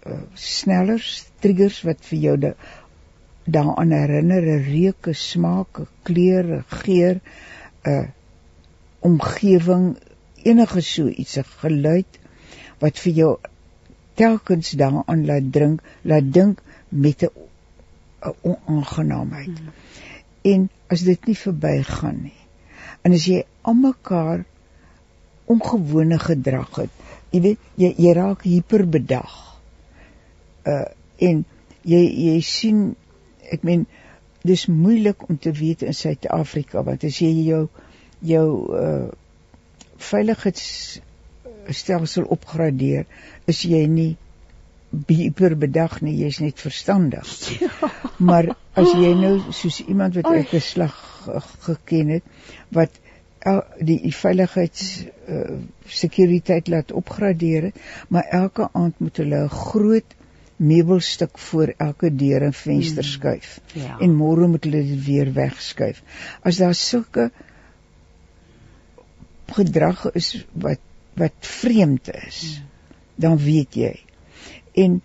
uh, sneller triggers wat vir jou da, daaraan herinner, reuke, smake, kleure, geur, 'n uh, omgewing, enige so iets, 'n geluid wat vir jou telkens daaraan laat drink, laat dink met 'n onaangenaamheid. Hmm. En as dit nie verbygaan nie. En as jy almekaar ongewone gedrag het. Jy weet, jy jy raak hiperbedag. Uh en jy jy sien ek meen dis moeilik om te weet in Suid-Afrika want as jy jou jou uh veiligheidsstelsel opgradeer, is jy nie hiperbedag nie, jy's net verstandig. Ja. Maar as jy nou soos iemand wat ek 'n slag geken het wat die, die veiligheids uh, sekuriteit laat opgradeer maar elke aand moet hulle 'n groot meubelstuk voor elke deur en venster mm. skuif ja. en môre moet hulle dit weer wegskuif as daar sulke gedrag is wat wat vreemd is mm. dan weet jy en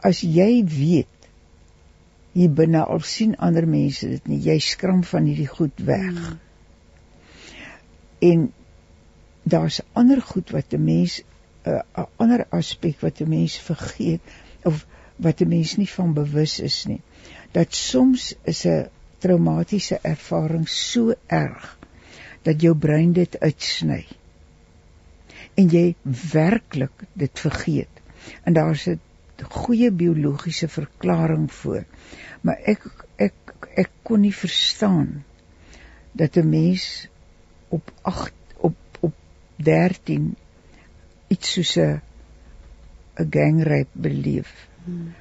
as jy weet hier binne al sien ander mense dit nie jy skram van hierdie goed weg mm en daar's ander goed wat 'n mens 'n uh, ander aspek wat 'n mens vergeet of wat 'n mens nie van bewus is nie. Dat soms is 'n traumatiese ervaring so erg dat jou brein dit uitsny. En jy werklik dit vergeet. En daar's 'n goeie biologiese verklaring voor. Maar ek ek ek kon nie verstaan dat 'n mens op 8 op op 13 iets soos 'n 'n gangrape beleef. Hmm.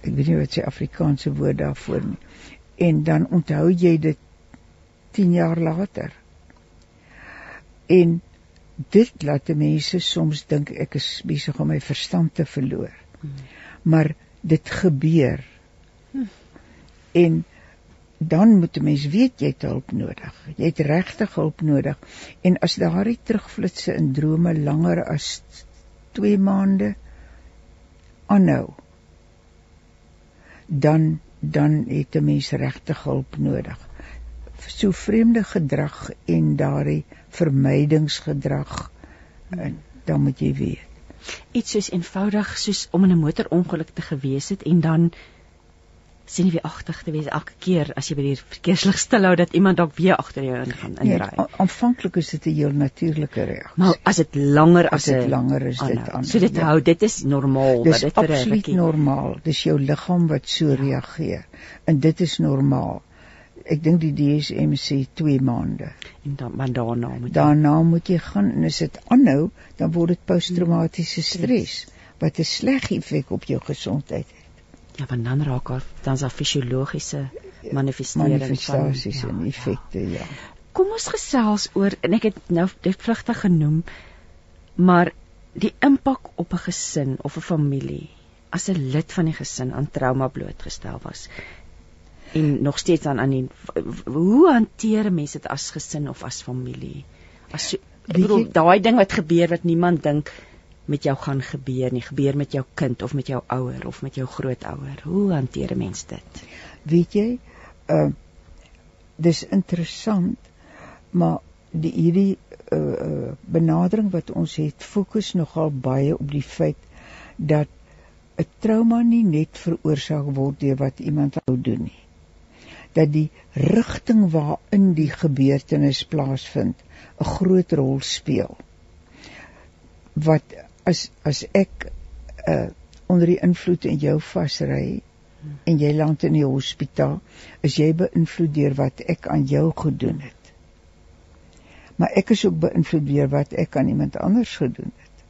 Ek weet nie wat se Afrikaanse woord daarvoor nie. En dan onthou jy dit 10 jaar later. En dit laat mense soms dink ek is besig om my verstand te verloor. Hmm. Maar dit gebeur. Hmm. En dan moet 'n mens weet jy het hulp nodig. Jy het regtig hulp nodig. En as daardie terugflitsse in drome langer as 2 maande aanhou, dan dan het 'n mens regtig hulp nodig. So vreemde gedrag en daardie vermydingsgedrag en dan moet jy weet. Iets soos eenvoudig soos om in 'n motorongeluk te gewees het en dan sien nie wie agter te wees elke keer as jy by die verkeerslig stilhou dat iemand dalk weer agter jou ingaan nee, inry. Nee, aanvanklik is dit 'n heel natuurlike reaksie. Maar as dit langer as dit langer is dit aan. So dit ja. hou, dit is normaal dat dit vir 'n rukkie. Dit is normaal. Dis jou liggaam wat so ja. reageer. En dit is normaal. Ek dink die DSM sê 2 maande. En dan maar daarna moet daarna moet jy gaan en as dit aanhou, dan word dit posttraumatiese stres wat 'n sleg effek op jou gesondheid het. Ja, want dan raak daar dan se fisiologiese manifestering manifestasies van, en ja, effekte, ja. ja. Kom ons gesels oor en ek het nou dit vlugtig genoem, maar die impak op 'n gesin of 'n familie as 'n lid van die gesin aan trauma blootgestel was en nog steeds aan aan die hoe hanteer mense dit as gesin of as familie? As so, ek bedoel daai ding wat gebeur wat niemand dink met jou gaan gebeur nie, gebeur met jou kind of met jou ouer of met jou grootouer. Hoe hanteer 'n mens dit? Weet jy, uh dis interessant, maar die hierdie uh benadering wat ons het, fokus nogal baie op die feit dat 'n trauma nie net veroorsaak word deur wat iemand wou doen nie. dat die rigting waarin die gebeurtenis plaasvind 'n groot rol speel. Wat as as ek uh onder die invloed in jou vasry en jy land in die hospitaal, is jy beïnvloed deur wat ek aan jou gedoen het. Maar ek is ook beïnvloed deur wat ek aan iemand anders gedoen het.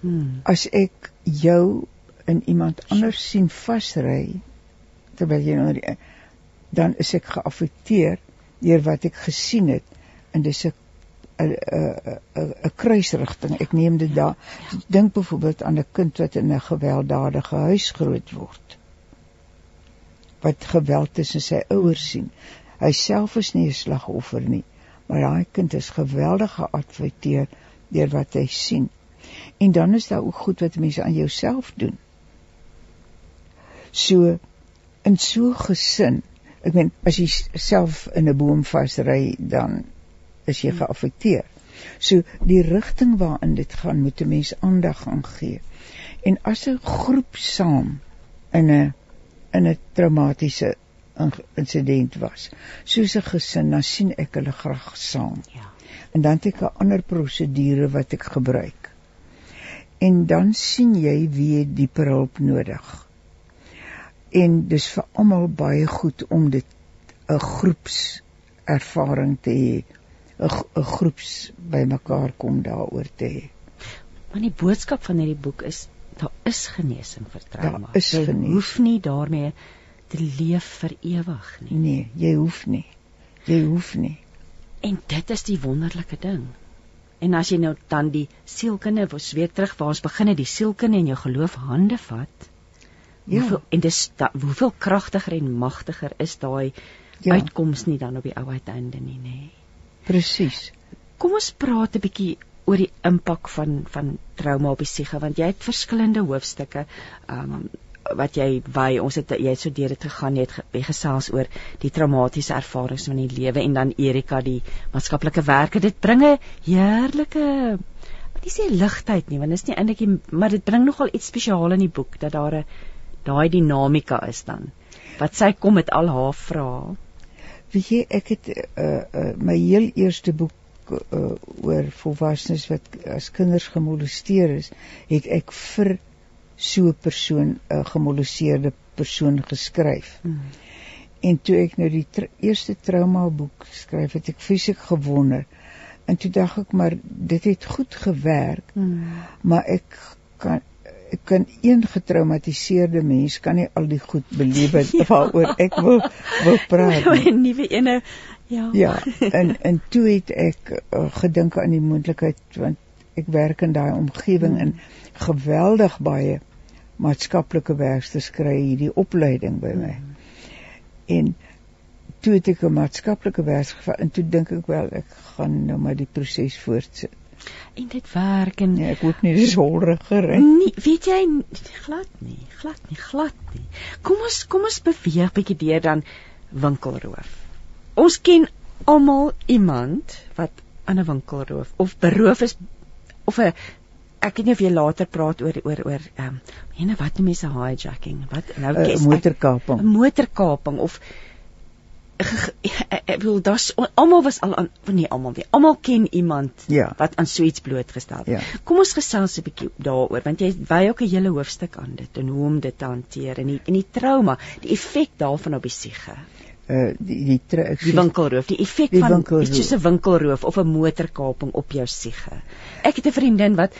Hmm. As ek jou in iemand anders sien vasry terwyl jy onder die dan is ek geaffekteer deur wat ek gesien het en dis 'n 'n 'n kruisrigting. Ek neem dit daar. Dink byvoorbeeld aan 'n kind wat in 'n gewelddadige huis groot word. Wat geweld tussen sy ouers sien. Hy self is nie 'n slagoffer nie, maar daai kind is geweldig geaffekteer deur wat hy sien. En dan is daar ook goed wat mense aan jouself doen. So in so gesin, ek meen as jy self in 'n boom vasry dan is jy geaffekteer. So die rigting waarin dit gaan moet 'n mens aandag aan gee. En as 'n groep saam in 'n in 'n traumatiese insident was, soos 'n gesin, dan sien ek hulle graag saam. Ja. En dan het ek 'n ander prosedure wat ek gebruik. En dan sien jy wie dieper hulp nodig. En dis vir almal baie goed om dit 'n groeps ervaring te hê 'n groeps bymekaar kom daaroor te hê. Maar die boodskap van hierdie boek is daar is genesing vir trauma. Daar is jy genesing. hoef nie daarmee te leef vir ewig nie. Nee, jy hoef nie. Jy hoef nie. En dit is die wonderlike ding. En as jy nou dan die sielkunde, ons weer terug waar ons begin het, die sielkunde en jou geloof hande vat. Ja. Hoeveel, en dis da, hoeveel kragtiger en magtiger is daai Ja. uitkoms nie dan op die ou uiteinde nie, nê. Nee. Presies. Kom ons praat 'n bietjie oor die impak van van trauma op die siege want jy het verskillende hoofstukke um wat jy wy ons het jy het so deur dit gegaan jy het jy gesels oor die traumatiese ervarings van die lewe en dan Erika die maatskaplike werke dit bring 'n heerlike nie sê ligtheid nie want dit is nie eintlik maar dit bring nogal iets spesiaal in die boek dat daar 'n daai dinamika is dan. Wat sy kom met al haar vrae Weet jy, ek het uh, uh my heel eerste boek uh, oor volwassenes wat as kinders gemolesteer is, het ek vir so 'n persoon 'n uh, gemolesteerde persoon geskryf. hmm. En toe ek nou die tr eerste trauma boek skryf, het ek fisiek gewonder. En toe dink ek maar dit het goed gewerk, Hmm. maar ek kan ek kan een getraumatiseerde mens kan nie al die goed beleef Ja. waaroor ek wil wil praat nie. 'n nuwe ene ja Ja, en en toe het ek uh, gedink aan die moontlikheid want ek werk in daai omgewing en geweldig baie maatskaplike werkers kry hierdie opleiding by my. En toe het ek 'n maatskaplike werker en toe dink ek wel ek gaan nou maar die proses voortsit. En dit werk en Nee, ek hoop nie dis holriger nie. Nee, weet jy glad nie, glad nie, glad nie. Kom ons kom ons beweeg bietjie deur dan winkelroof. Ons ken almal iemand wat aan 'n winkelroof of beroof is of 'n ek weet nie of jy later praat oor oor oor ehm um, ene wat noem mense hijacking? Wat nou 'n ek- Motorkaping. 'n motorkaping of ek ek bedoel daar's almal was al aan nee almal weer. Almal ken iemand Ja. wat aan so iets blootgestel Ja. Kom ons gesels 'n bietjie daaroor want jy wy ook 'n hele hoofstuk aan dit en hoe om dit te hanteer en die en die trauma, die effek daarvan op die siege. Uh die die, ek Die sê- winkelroof, die effek Die van iets soos 'n winkelroof of 'n motorkaping op jou siege. Ek het 'n vriendin wat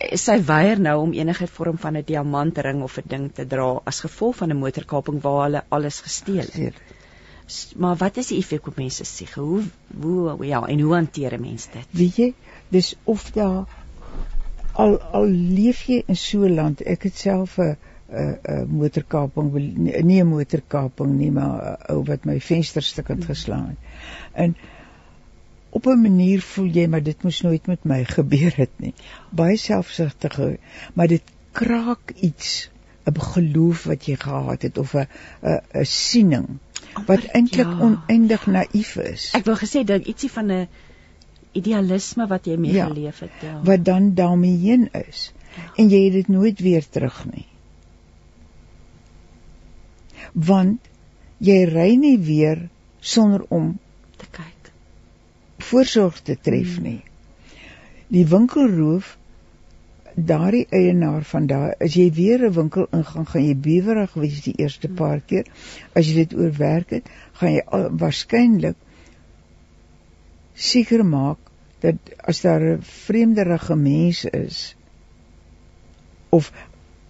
eh, sy weier nou om enige vorm van 'n diamantring of 'n ding te dra as gevolg van 'n motorkaping waar hulle alles gesteel het. Maar wat is die effek op mense se siege? Hoe hoe ja, en hoe hanteer 'n mens dit? Weet jy, dis of daar al al leef jy in so 'n land. Ek het self 'n 'n motorkaping nie 'n motorkaping nie, maar 'n ou wat my vensterstukkend geslaan het. En op 'n manier voel jy maar dit moes nooit met my gebeur het nie. Baie selfsugtige, maar dit kraak iets 'n geloof wat jy gehad het of 'n 'n 'n siening wat eintlik ja. oneindig naïef is. Ek wou gesê dat ietsie van 'n idealisme wat jy mee Ja. geleef het, ja. wat dan daarmee heen is en jy het dit nooit weer terug nie. Want jy ry nie weer sonder om te kyk. voorsorg te tref nie. Die winkelroof daardie eienaar van daar as jy weer 'n winkel ingaan gaan jy bewerig wees die eerste paar keer. As jy dit oorwerk het gaan jy waarskynlik seker maak dat as daar 'n vreemderige mens is of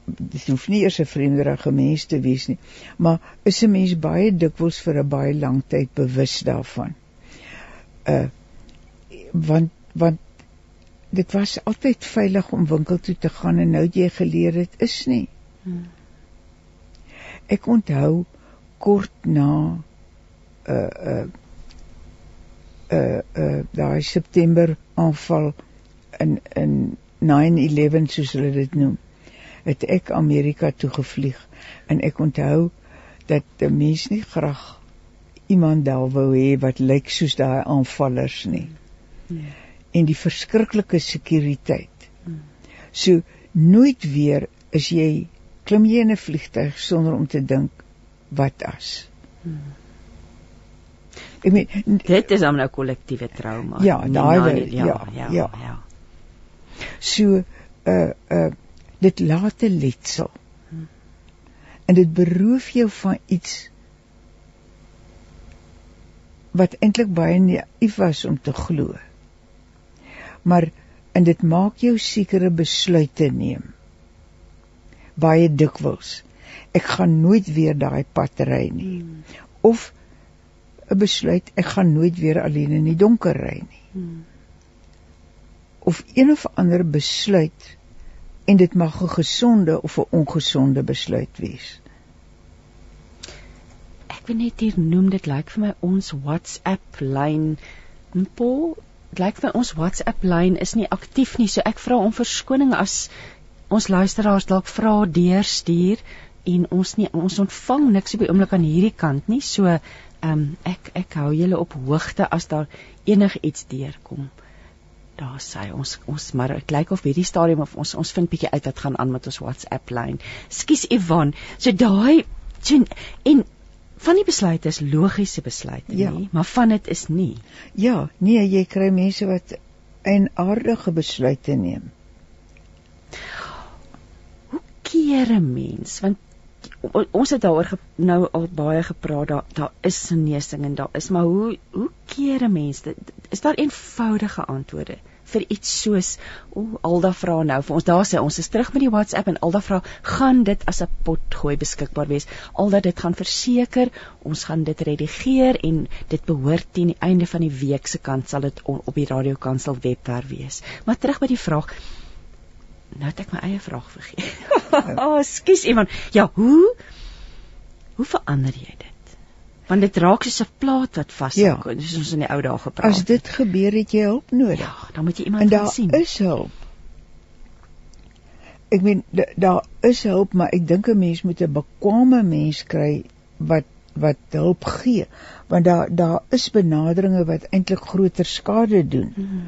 dit hoef nie eers 'n vreemderige mens te wees nie maar is 'n mens baie dikwels vir 'n baie lang tyd bewus daarvan. Uh want want dit was altyd veilig om winkel toe te gaan en nou jy geleer dit is nie. Hmm. Ek onthou kort na uh uh uh uh daai September aanval in in 9/11 soos hulle dit noem. Het ek Amerika toe gevlieg en ek onthou dat die mense nie graag iemand daar wou hê wat lyk soos daai aanvallers nie. Hmm en die verskriklike sekuriteit. So nooit weer is jy klim jy in 'n vliegtuig sonder om te dink wat as. Ek meen dit is 'n nou kollektiewe trauma. Ja, daai ja, ja, ja, ja. Ja. So uh uh dit laat 'n letsel. En dit beroof jou van iets wat eintlik baie naïef was om te glo maar en dit maak jou sekere besluite neem. Baie dikwels. Ek gaan nooit weer daai pad ry nie. Hmm. Of 'n besluit ek gaan nooit weer alleen in die donker ry nie. Hmm. Of een of ander besluit en dit mag 'n gesonde of 'n ongesonde besluit wees. Ek wil net hier noem dit lyk vir my ons WhatsApp lyn Paul lyk vir ons WhatsApp lyn is nie aktief nie, so ek vra om verskoning as ons luisteraars dalk vra deurstuur en ons nie ons ontvang niks op die oomblik aan hierdie kant nie. So ehm um, ek ek hou julle op hoogte as daar enigiets deurkom. Daar sê ons ons maar dit lyk of hierdie stadium of ons ons vind bietjie uit wat gaan aan met ons WhatsApp lyn. Skus Ivan. So daai en van die besluite is logiese besluite ja. nie, maar van dit is nie. Ja, nee, jy kry mense wat 'n aardige besluite neem. Hoe keer 'n mens? Want ons het daaroor nou al baie gepraat, daar daar is genesing en daar is, maar hoe hoe keer 'n mens dit? Is daar eenvoudige antwoorde? Vir iets soos o Alda vra nou vir ons. Daar sê ons is terug met die WhatsApp en Alda vra gaan dit as 'n potgooi beskikbaar wees? Alda dit gaan verseker ons gaan dit redigeer en dit behoort teen die einde van die week se kant sal dit op die Radio Kansel webwerf wees. Maar terug by die vraag nou het ek my eie vraag vergeet. Oh skus iemand ja hoe hoe verander jy dit want dit raak soos 'n plaat wat vas ja. soos ons in die ou dae gepraat As dit gebeur het jy hulp nodig. Ja, dan moet jy iemand gaan sien. En daar is hulp. Ek meen daar is hulp, maar ek dink 'n mens moet 'n bekwame mens kry wat wat hulp gee, want daar daar is benaderinge wat eintlik groter skade doen. Hmm.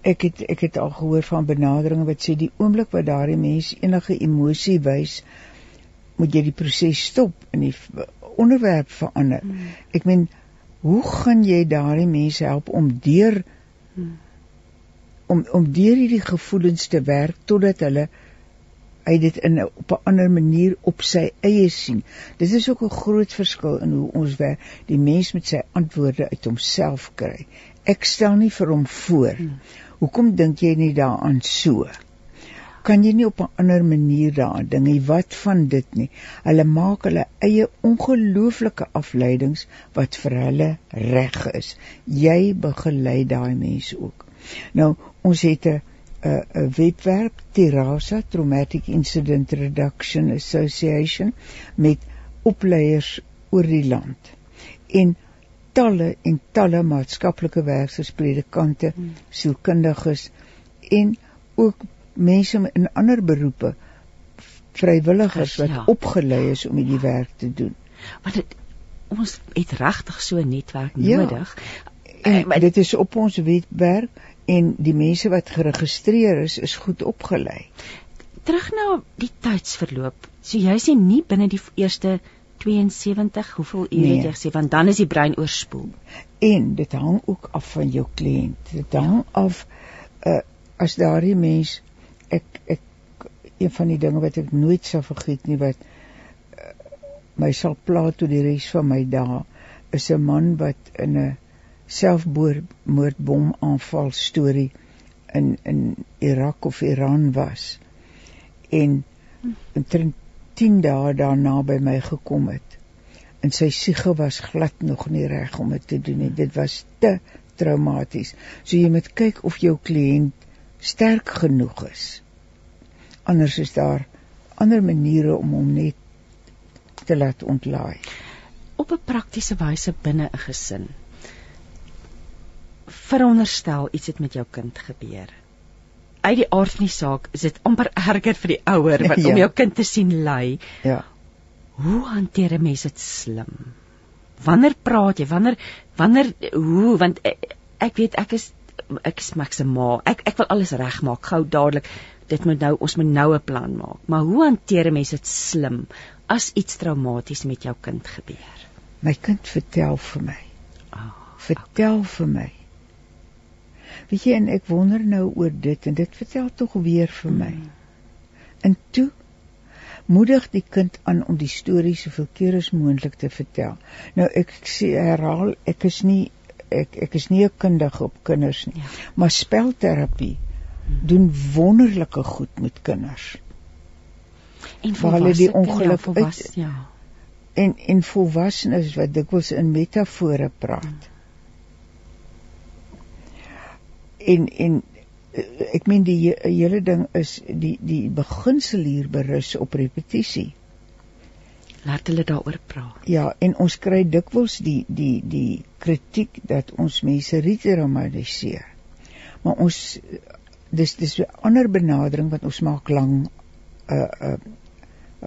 Ek het ek het al gehoor van benaderinge wat sê die oomblik wat daardie mens enige emosie wys, moet jy die proses stop en die onderwerp verander. Hmm. Ek meen, hoe gaan jy daardie mense help om deur hmm. om om deur hierdie gevoelens te werk totdat hulle uit dit in op 'n ander manier op sy eie sien. Dit is ook 'n groot verskil in hoe ons werk. Die mens met sy antwoorde uit homself kry. Ek stel nie vir hom voor. Hmm. Hoekom dink jy nie daaraan so? Kan jy nie op 'n ander manier daaraan dink nie. Wat van dit nie? Hulle maak hulle eie ongelooflike afleidings wat vir hulle reg is. Jy begelei daai mense ook. Nou, ons het 'n 'n webwerf Terasa Traumatic Incident Reduction Association met opleiers oor die land. En talle en talle maatskaplike werkers, predikante, hmm. sielkundiges en ook mense in ander beroepe vrywilligers wat ja. opgelei is om hierdie werk te doen. Want dit ons het regtig so 'n netwerk ja. nodig. En, en maar dit is op ons webwerf en die mense wat geregistreer is is goed opgelei. Terug na die tydsverloop. So jy sê nie binne die eerste 72, hoeveel ure Nee. jy gesê want dan is die brein oorspoel. En dit hang ook af van jou kliënt. Dit hang af uh as daardie mens ek ek een van die dinge wat ek nooit sal vergeet nie wat uh, my sal pla tot die res van my dae is 'n man wat in 'n selfmoordbom aanval storie in in Irak of Iran was en omtrent 10 dae daarna by my gekom het en sy siege was glad nog nie reg om dit te doen nie. Dit was te traumaties. So jy moet kyk of jou kliënt sterk genoeg is. Anders is daar ander maniere om hom net te laat ontlaai. Op 'n praktiese wyse binne 'n gesin. Veronderstel iets het met jou kind gebeur. Uit die aard van die saak is dit amper erger vir die ouer wat Ja. om jou kind te sien ly. Ja. Hoe hanteer 'n mens dit slim? Wanneer praat jy? Wanneer wanneer hoe want ek, ek weet ek is ek is maksimaal. Ek ek wil alles regmaak gou dadelik. Dit moet nou ons moet nou 'n plan maak. Maar hoe hanteer 'n mens dit slim as iets traumaties met jou kind gebeur? My kind vertel vir my. Ah, Vertel vir my. Weet jy en ek wonder nou oor dit en dit vertel tog weer vir my. Mm. En toe moedig die kind aan om die storie soveel keer as moontlik te vertel. Nou ek sê herhaal, ek is nie ek ek is nie 'n kundige op kinders nie, Ja. maar spelterapie doen wonderlike goed met kinders. En Waar hulle die ongeluk volwas, uit- ja. En en volwassenes wat dikwels in metafore praat. En en eh, ek meen die he- hele ding is die die beginsel hier berus op repetisie. Laat hulle daaroor praat. Ja, en ons kry dikwels die die die kritiek dat ons mense retraumatiseer. Maar ons dis dis 'n ander benadering wat ons maak lang 'n uh, 'n uh,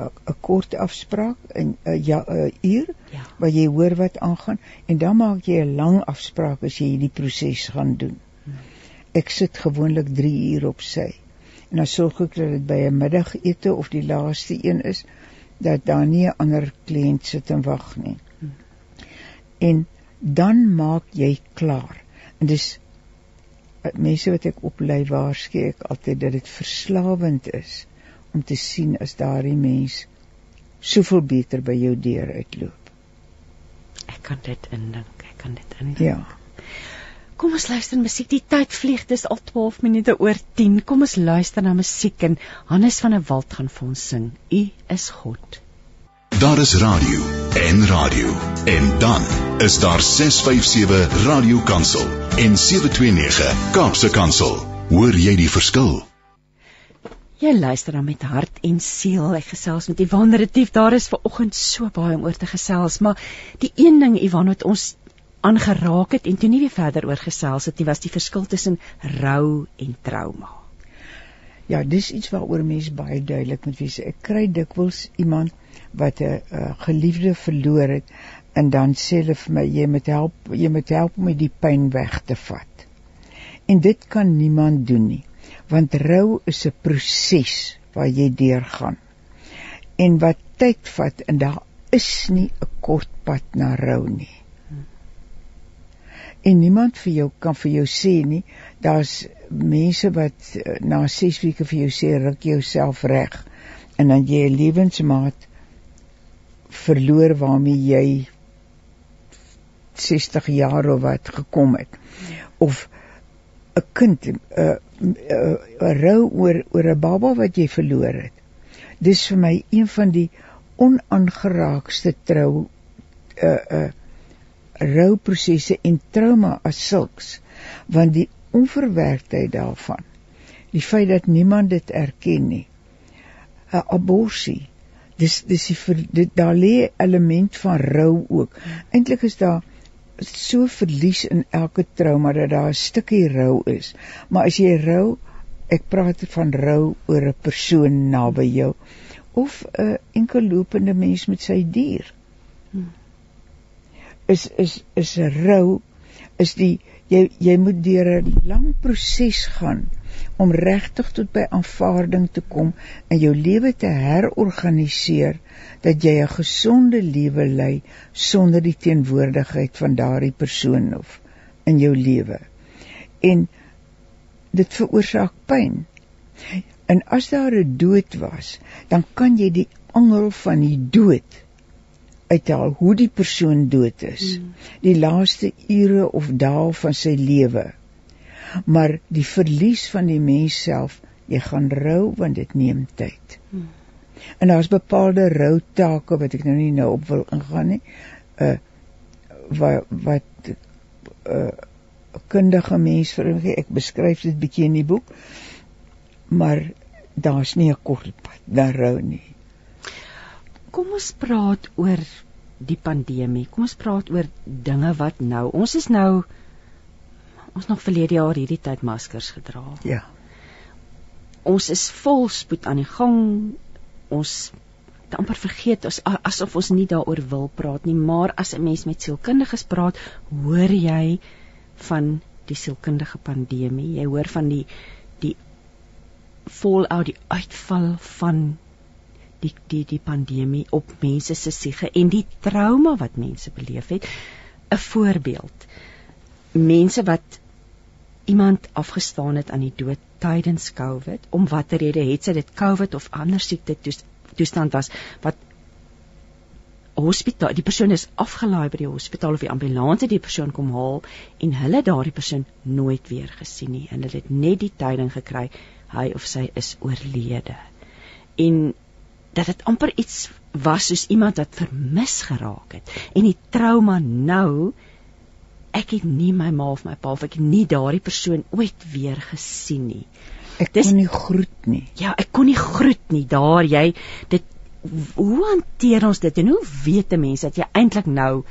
'n uh, kort afspraak in 'n uh, ja uh, uur Ja. waar jy hoor wat aangaan en dan maak jy 'n lang afspraak as jy hierdie proses gaan doen. Ek sit gewoonlik 3 uur op sy. En dan sorg ek dat dit by 'n middagete of die laaste een is dat daar nie 'n ander kliënt sit en wag nie. En dan maak jy klaar. En dis eh, mense wat ek oplei waarsku ek altyd dat dit verslawend is om te sien as daardie mens soveel beter by jou deur uitloop. Ek kan dit indink. Ek kan dit indink. Ja. Kom ons luister musiek. Die tyd vlieg. Dis al 12 minute oor 10. Kom ons luister na musiek en Hannes van der Walt gaan vir ons sing. U is God. Daar is radio en radio en dan is daar 657 Radio Kansel en 729 Kaapse Kansel. Hoor jy die verskil? Jy luister dan met hart en siel. Ek gesels met Ivan Retief. Daar is ver oggend so baie om oor te gesels, maar die een ding Ivan wat ons aangeraak het en toe nie weer verder oor gesels het nie, was die verskil tussen rou en trauma. Ja, dis iets waaroor mense baie duidelik moet wees. Ek kry dikwels iemand wat 'n uh, geliefde verloor het en dan sê hulle vir my jy moet help, jy moet help om die pyn weg te vat. En dit kan niemand doen nie, want rou is 'n proses waar jy deurgaan. En wat tyd vat en daar is nie 'n kort pad na rou nie. En niemand vir jou kan vir jou sê nie, daar's mense wat eh, na 6 weke vir jou sê ruk jouself reg en dan jy 'n lewensmaat verloor waarmee jy 60 jaar of wat gekom het of 'n kind 'n uh, uh, rou oor oor 'n baba wat jy verloor het. Dis vir my een van die onaangeraakste trou 'n uh, 'n uh, rouprosesse en trauma as sulks want die onverwerktheid daarvan die feit dat niemand dit erken nie 'n aborsie dis dis die dit daar lê element van rou ook. Eintlik is daar so verlies in elke trauma dat daar 'n stukkie rou is. Maar as jy rou ek praat van rou oor 'n persoon naby jou of 'n enkellopende mens met sy dier. Is is is rou is die jy jy moet deur 'n lang proses gaan om regtig tot by aanvaarding te kom en jou lewe te herorganiseer dat jy 'n gesonde lewe lei sonder die teenwoordigheid van daardie persoon of in jou lewe. En dit veroorsaak pyn. En as daar 'n dood was, dan kan jy die angel van die dood uithaal hoe die persoon dood is. Mm. Die laaste ure of dae van sy lewe maar die verlies van die mens self, jy gaan rou want dit neem tyd. Hmm. En daar's bepaalde rou take wat ek nou nie nou op wil ingaan nie. Uh wat wat uh, kundige mens vir my ek beskryf dit bietjie in die boek. Maar daar's nie 'n kort pad daar rou nie. Kom ons praat oor die pandemie. Kom ons praat oor dinge wat nou. Ons is nou ons nog verlede jaar hierdie tyd maskers gedra. Ja. Ons is vol spoed aan die gang. Ons amper vergeet ons asof ons nie daaroor wil praat nie, maar as 'n mens met sielkundiges praat, hoor jy van die sielkundige pandemie. Jy hoor van die die fallout, die uitval van die die die pandemie op mense se siege en die trauma wat mense beleef het. 'n Voorbeeld. Mense wat iemand afgestaan het aan die dood tydens COVID om watter rede het sy dit COVID of ander siekte toestand was wat hospitaal die persoon is afgelaai by die hospitaal of die ambulans het die persoon kom haal en hulle daardie persoon nooit weer gesien nie en hulle het net die tyding gekry hy of sy is oorlede. En dat dit amper iets was soos iemand wat vermis geraak het. En die trauma nou ek het nie my ma of my pa of ek het nie daardie persoon ooit weer gesien nie. Ek Dis, kon nie groet nie. Ja, ek kon nie groet nie. Daar jy dit hoe hanteer ons dit en hoe weet 'n mens dat jy eintlik nou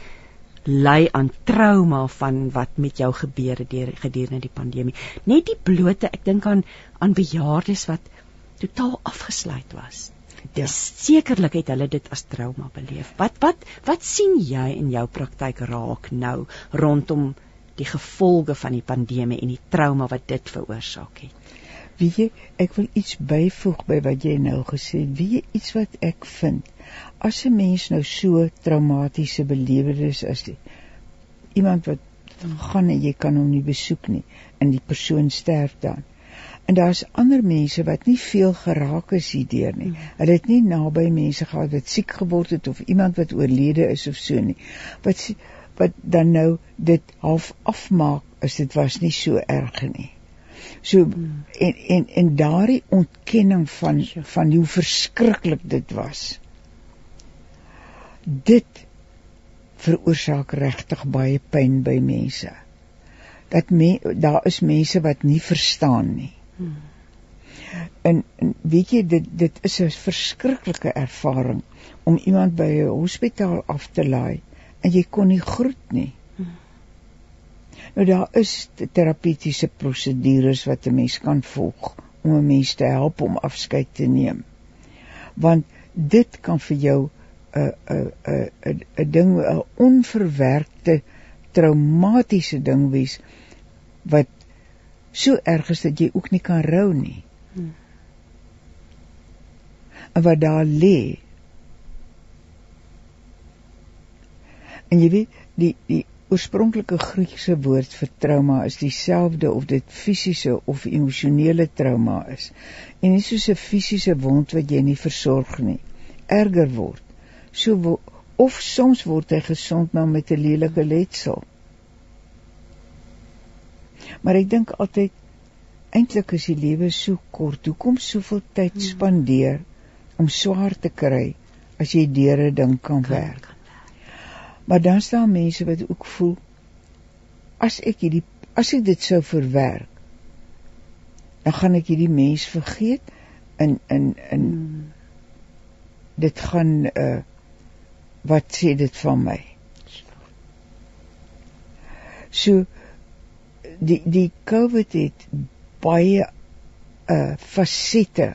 ly aan trauma van wat met jou gebeur het gedurende die pandemie. Net die blote, ek dink aan aan bejaardes wat totaal afgesluit was. Ja. Sekerlik het hulle dit as trauma beleef. Wat wat wat sien jy in jou praktyk raak nou rondom die gevolge van die pandemie en die trauma wat dit veroorsaak het? Wie jy, ek wil iets byvoeg by wat jy nou gesê het. Wie jy iets wat ek vind as 'n mens nou so traumatiese belewenis as die iemand wat gaan en jy kan hom nie besoek nie en die persoon sterf dan En daar's ander mense wat nie veel geraak is hierdeur nie. Hmm. Hulle het nie naby mense gehad wat siek geword het of iemand wat oorlede is of so nie. Wat wat dan nou dit half afmaak is dit was nie so erg nie. So hmm. en en en daardie ontkenning van van hoe verskriklik dit was. Dit veroorsaak regtig baie pyn by mense. Dat me, daar is mense wat nie verstaan nie. En, en weet jy dit dit is 'n verskriklike ervaring om iemand by 'n hospitaal af te laai en jy kon nie groet nie. Hmm. Nou daar is terapeutiese prosedures wat 'n mens kan volg om 'n mens te help om afskeid te neem. Want dit kan vir jou 'n 'n 'n 'n ding 'n onverwerkte traumatiese ding wees wat so erg is dat jy ook nie kan rou nie. Hmm. En wat daar lê. En jy weet, die die oorspronklike Griekse woord vir trauma is dieselfde of dit fisiese of emosionele trauma is. En nie soos 'n fisiese wond wat jy nie versorg nie, erger word. So wo of soms word hy gesond maar met 'n lelike letsel. Maar ek dink altyd eintlik is die lewe so kort. Hoekom soveel tyd hmm. spandeer om swaar te kry as jy deur 'n ding kan werk? Maar dan staan mense wat ook voel as ek hierdie as ek dit sou verwerk, dan gaan ek hierdie mens vergeet in in in hmm. dit gaan uh wat sê dit van my? So die die COVID het baie uh fasette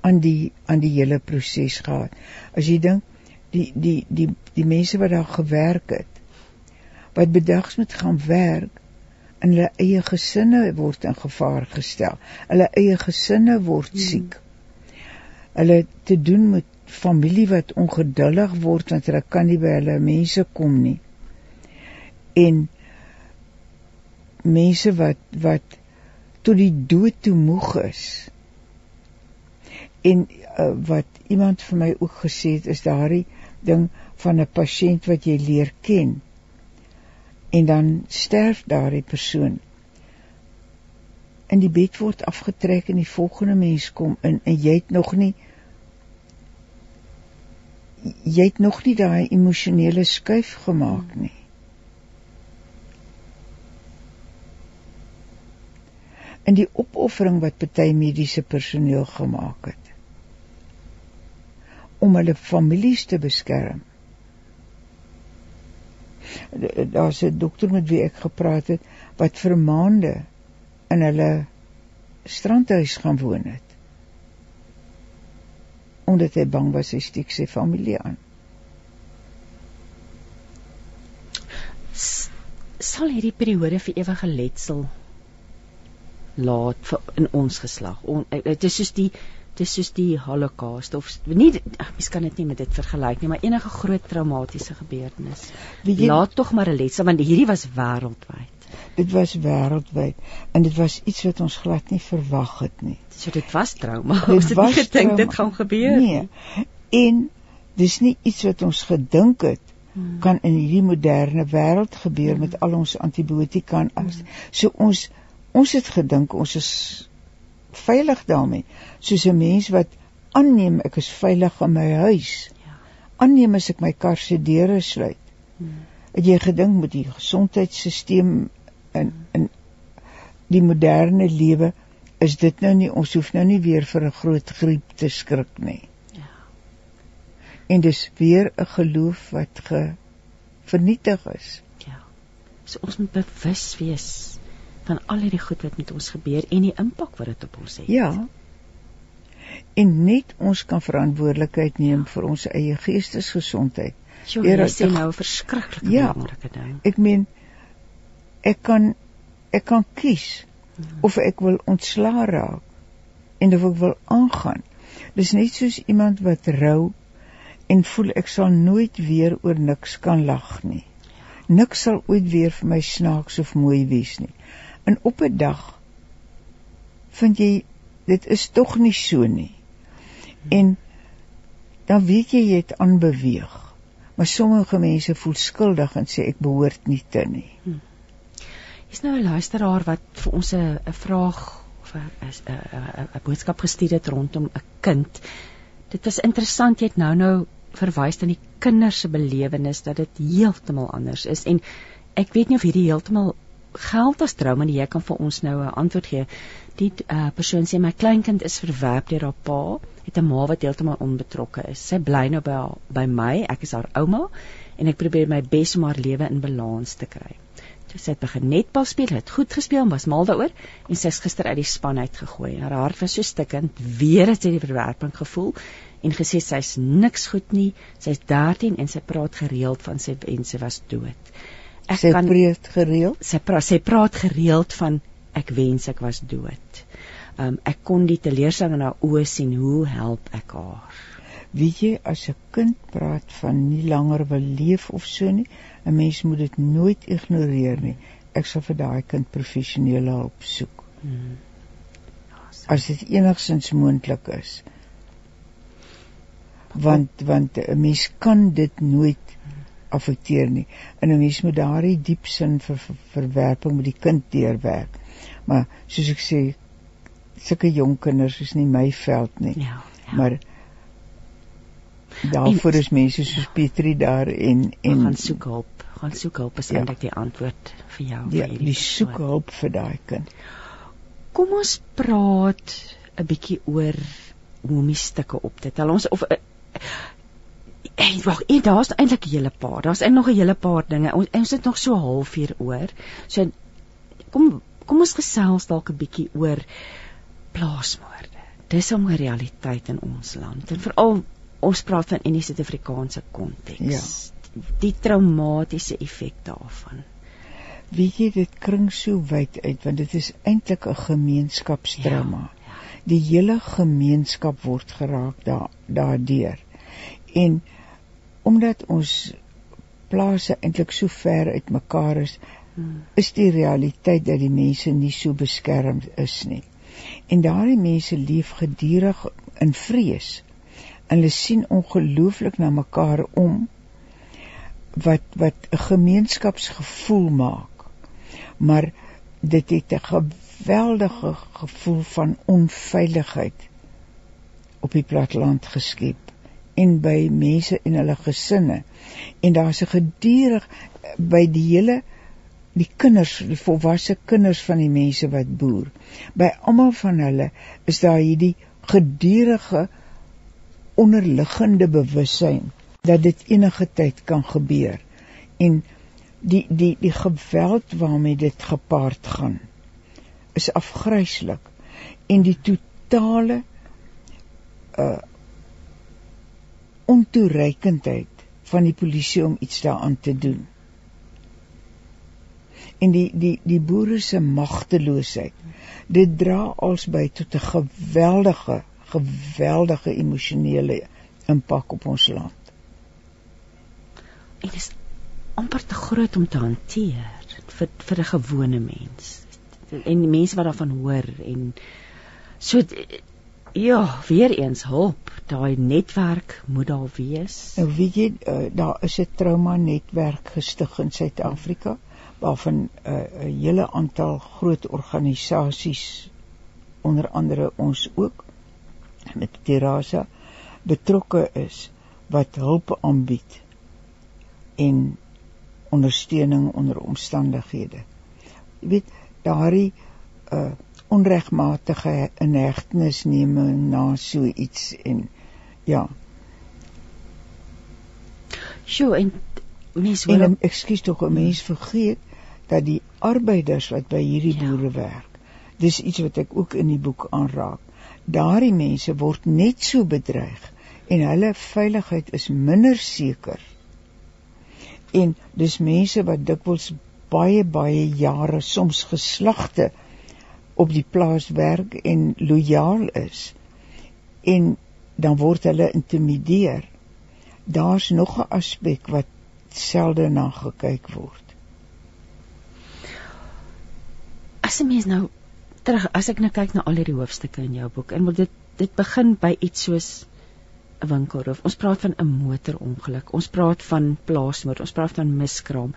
aan die aan die hele proses gehad. As jy dink die die die die mense wat daar gewerk het wat bedags moet gaan werk in hulle eie gesinne word in gevaar gestel. Hulle eie gesinne word hmm. siek. Hulle te doen met familie wat ongeduldig word want hulle kan nie by hulle mense kom nie. En mense wat wat tot die dood toe moeg is. En uh, wat iemand vir my ook gesê het is daardie ding van 'n pasiënt wat jy leer ken. En dan sterf daardie persoon. En die bed word afgetrek en die volgende mens kom in en jy het nog nie jy het nog nie daai emosionele skuif gemaak nie en die opoffering wat baie mediese personeel gemaak het om hulle families te beskerm. Daar's 'n dokter met wie ek gepraat het wat vir maande in hulle strandhuis gaan woon het omdat hy bang was hy steek sy familie aan. Sal hierdie periode vir ewige letsel laat vir in ons geslag. Dit is soos die dis soos die holocaust of nie mens kan dit nie met dit vergelyk nie maar enige groot traumatiese gebeurtenis. Jy, laat tog maar 'n letsel want hierdie was wêreldwyd. Dit was wêreldwyd en dit was iets wat ons glad nie verwag het nie. So dit was trauma. Ons het nie gedink dit gaan gebeur nee. en dis nie iets wat ons gedink het hmm. kan in hierdie moderne wêreld gebeur hmm. met al ons antibiotika en alles hmm. so ons ons het gedink ons is veilig daarmee. Soos 'n mens wat aanneem ek is veilig in my huis. Ja. Aanneem as ek my kar se deure sluit. Hmm. het jy gedink met die gesondheidstelsel in in die moderne lewe is dit nou nie ons hoef nou nie weer vir 'n groot griep te skrik nie. Ja. En dis weer 'n geloof wat ge vernietig is. Ja. So ons moet bewus wees van al hierdie goed wat met ons gebeur en die impak wat dit op ons het. Ja. En net ons kan verantwoordelikheid neem vir ons eie geestesgesondheid. Jy sê nou 'n verskriklike ja, belangrike ding. Ek meen ek kan ek kan kies hmm. of ek wil ontslaa raak en of ek wil aangaan. Dis net soos iemand wat rou en voel ek sal nooit weer oor niks kan lag nie. Niks sal ooit weer vir my snaaks of mooi wees nie. En op 'n dag vind jy dit is tog nie so nie. En dan weet jy jy het aanbeweeg. Maar sommige mense voel skuldig en sê ek behoort nie te nie. Hm. Is nou 'n luisteraar wat vir ons 'n 'n vraag of 'n 'n boodskap gestuur het rondom 'n kind. Dit was interessant jy het nou nou verwys aan die kinders se belewenis dat dit heeltemal anders is en ek weet nie of hierdie heeltemal geld as trauma nie jy kan vir ons nou 'n antwoord gee. Die uh, persoon sê my kleinkind is verwerp deur haar pa, het 'n ma wat heeltemal onbetrokke is. Sy bly nou by haar, by my, ek is haar ouma en ek probeer my bes om haar lewe in balans te kry. Toe sy het begin netbal speel, het goed gespeel, was mal daaroor en sy is gister uit die span uitgegooi. Haar hart was so stikkend, weer het sy die verwerping gevoel en gesê sy's niks goed nie. Sy's 13 en sy praat gereeld van sy en sy was dood ek sy kan preet gereeld sy praat sy praat gereeld van ek wens ek was dood. Um ek kon die teleurstelling in haar oë sien hoe help ek haar. Weet jy as 'n kind praat van nie langer wil leef of so nie, 'n mens moet dit nooit ignoreer nie. Ek sal vir daai kind professionele hulp soek. Hmm. As dit enigsins moontlik is. Want want 'n mens kan dit nooit affekteer nie. En 'n mens moet daardie diep sin vir ver, verwerping met die kind deurwerk. Maar soos ek sê, sulke jong kinders is nie my veld nie. Ja. ja. Maar daarvoor is mense soos Pietrie daar en en gaan soek hulp. Gaan soek hulp is ja. eintlik die antwoord vir jou ja, vir hierdie soek hulp vir daai kind. Kom ons praat 'n bietjie oor hoe om die stukke op te tel. Ons of Hey, wag, en daar's eintlik 'n hele paar. Daar's eintlik nog 'n hele paar dinge. Ons ons het nog so halfuur oor. So kom kom ons gesels dalk 'n bietjie oor plaasmoorde. Dis 'n realiteit in ons land en veral ons praat van in die Suid-Afrikaanse konteks. Ja. Die traumatiese effek daarvan. weet jy dit kring so wyd uit want dit is eintlik 'n gemeenskapsdrama. Ja, ja. Die hele gemeenskap word geraak daar daardeur. En omdat ons plase eintlik so ver uit mekaar is, hmm. is die realiteit dat die mense nie so beskermd is nie. En daardie mense leef gedurig in vrees. En hulle sien ongelooflik na mekaar om wat wat 'n gemeenskapsgevoel maak. Maar dit het 'n geweldige gevoel van onveiligheid op die platteland geskep en by mense en hulle gesinne. En daar's 'n gedurig by die hele die kinders, die volwasse kinders van die mense wat boer. By almal van hulle is daar hierdie gedurende onderliggende bewussyn dat dit enige tyd kan gebeur en die die die geweld waarmee dit gepaard gaan is afgryslik en die totale uh ontoereikendheid van die polisie om iets daaraan te doen en die die die boere se magteloosheid dit dra alsby tot 'n geweldige geweldige emosionele impak op ons land en is amper te groot om te hanteer vir vir 'n gewone mens. En die mense wat daarvan hoor en so ja, weer eens hulp, daai netwerk moet daar wees. Nou weet jy, uh, daar is 'n trauma netwerk gestig in Suid-Afrika waarvan 'n uh, hele aantal groot organisasies onder andere ons ook met Terasa betrokke is wat hulp aanbied en ondersteuning onder omstandighede. Jy weet, daardie uh onregmatige inhegtenisneming na so iets en ja. Sjoe, en mens wil en, ekskuus tog, 'n mens vergeet dat die arbeiders wat by hierdie ja. boere werk. Dis iets wat ek ook in die boek aanraak. Daardie mense word net so bedreig en hulle veiligheid is minder seker en dis mense wat dikwels baie baie jare soms geslagte op die plaas werk en lojaal is en dan word hulle intimideer daar's nog 'n aspek wat selde na gekyk word as 'n mens nou terug as ek nou kyk na al hierdie hoofstukke in jou boek en dit dit begin by iets soos 'n winkelroof. Ons praat van 'n motorongeluk. Ons praat van plaasmoord. Ons praat van miskraam.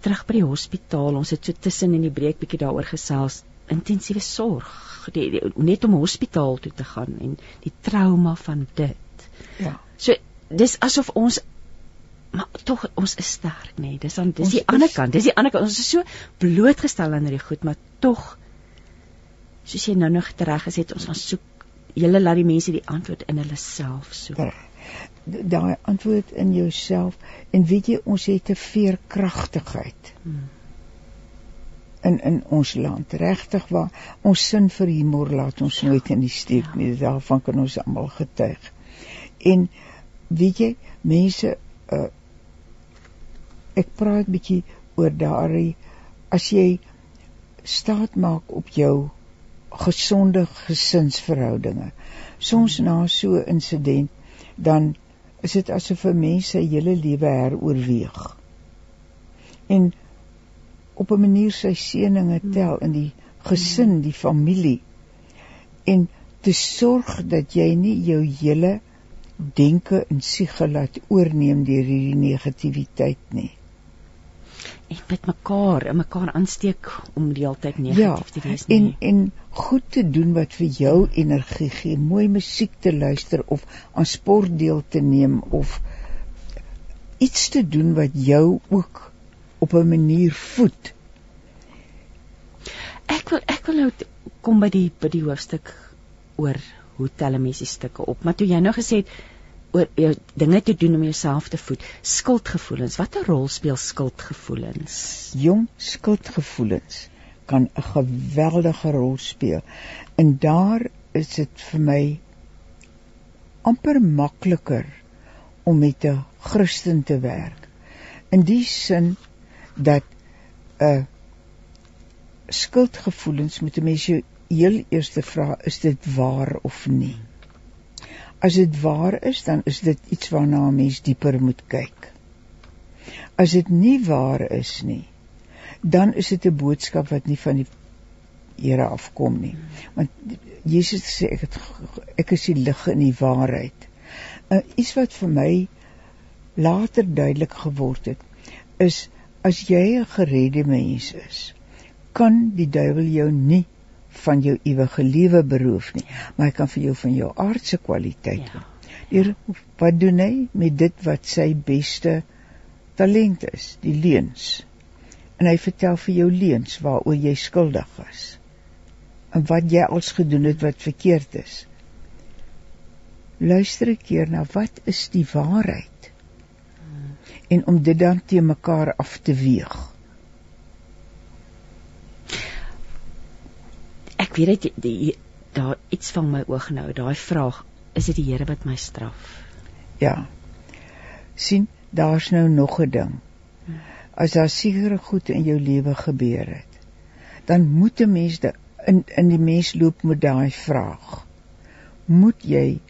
Terug by die hospitaal. Ons het so tussen in die breek bietjie daaroor gesels. Intensiewe sorg. Die, die, net om hospitaal toe te gaan en die trauma van dit. Ja. So dis asof ons maar tog ons is sterk nê. Nee. Dis dan dis ons die ander kant. Dis die ander kant. Ons is so blootgestel aan hierdie goed, maar tog soos jy nou nog reg gesê het, ons gaan soek julle laat die mense die antwoord in hulle self soek. Daai antwoord in jouself en weet jy ons het 'n veerkragtigheid. Hmm. In in ons land regtig waar ons sin vir humor laat ons ja. nooit in die steek ja. nie. Daarvan kan ons almal getuig. En weet jy mense uh, ek praat bietjie oor daardie as jy staat maak op jou gesonde gesinsverhoudinge. Soms na so 'n insident dan is dit asof 'n mens sy hele lewe heroorweeg. En op 'n manier sy seëninge tel in die gesin, die familie. En te sorg dat jy nie jou hele denke en siege laat oorneem deur hierdie negativiteit nie. En met mekaar en mekaar aansteek om die hele tyd negatief ja, te wees nie. En en goed te doen wat vir jou energie gee, mooi musiek te luister of aan sport deel te neem of iets te doen wat jou ook op 'n manier voed. Ek wil ek wil nou kom by die by die hoofstuk oor hoe tel mense stukke op. Maar toe jy nou gesê het oor jou dinge te doen om jouself te voed. Skuldgevoelens, watter rol speel skuldgevoelens? Jong, skuldgevoelens kan 'n geweldige rol speel. En daar is dit vir my amper makliker om met 'n Christen te werk. In die sin dat uh skuldgevoelens moet 'n mens jou heel eerste vra is dit waar of nie. As dit waar is, dan is dit iets waarna 'n mens dieper moet kyk. As dit nie waar is nie, dan is dit 'n boodskap wat nie van die Here afkom nie. Want Jesus sê ek het ek is die lig in die waarheid. Uh, iets wat vir my later duidelik geword het, is as jy 'n geredde mens is, kan die duiwel jou nie van jou ewige lewe beroof nie, maar hy kan vir jou van jou aardse kwaliteit. Ja. Deur wat doen hy met dit wat sy beste talent is, die leuns. En hy vertel vir jou leuns waaroor jy skuldig is. En wat jy als gedoen het wat verkeerd is. Luister 'n keer na wat is die waarheid? Hmm. En om dit dan te mekaar af te weeg. ek weet dit die daar iets van my oog nou daai vraag is dit die Here wat my straf? Ja. Sien daar's nou nog 'n ding. As daar sekere goed in jou lewe gebeur het dan moet 'n mens de, in in die mens loop met daai vraag. Moet jy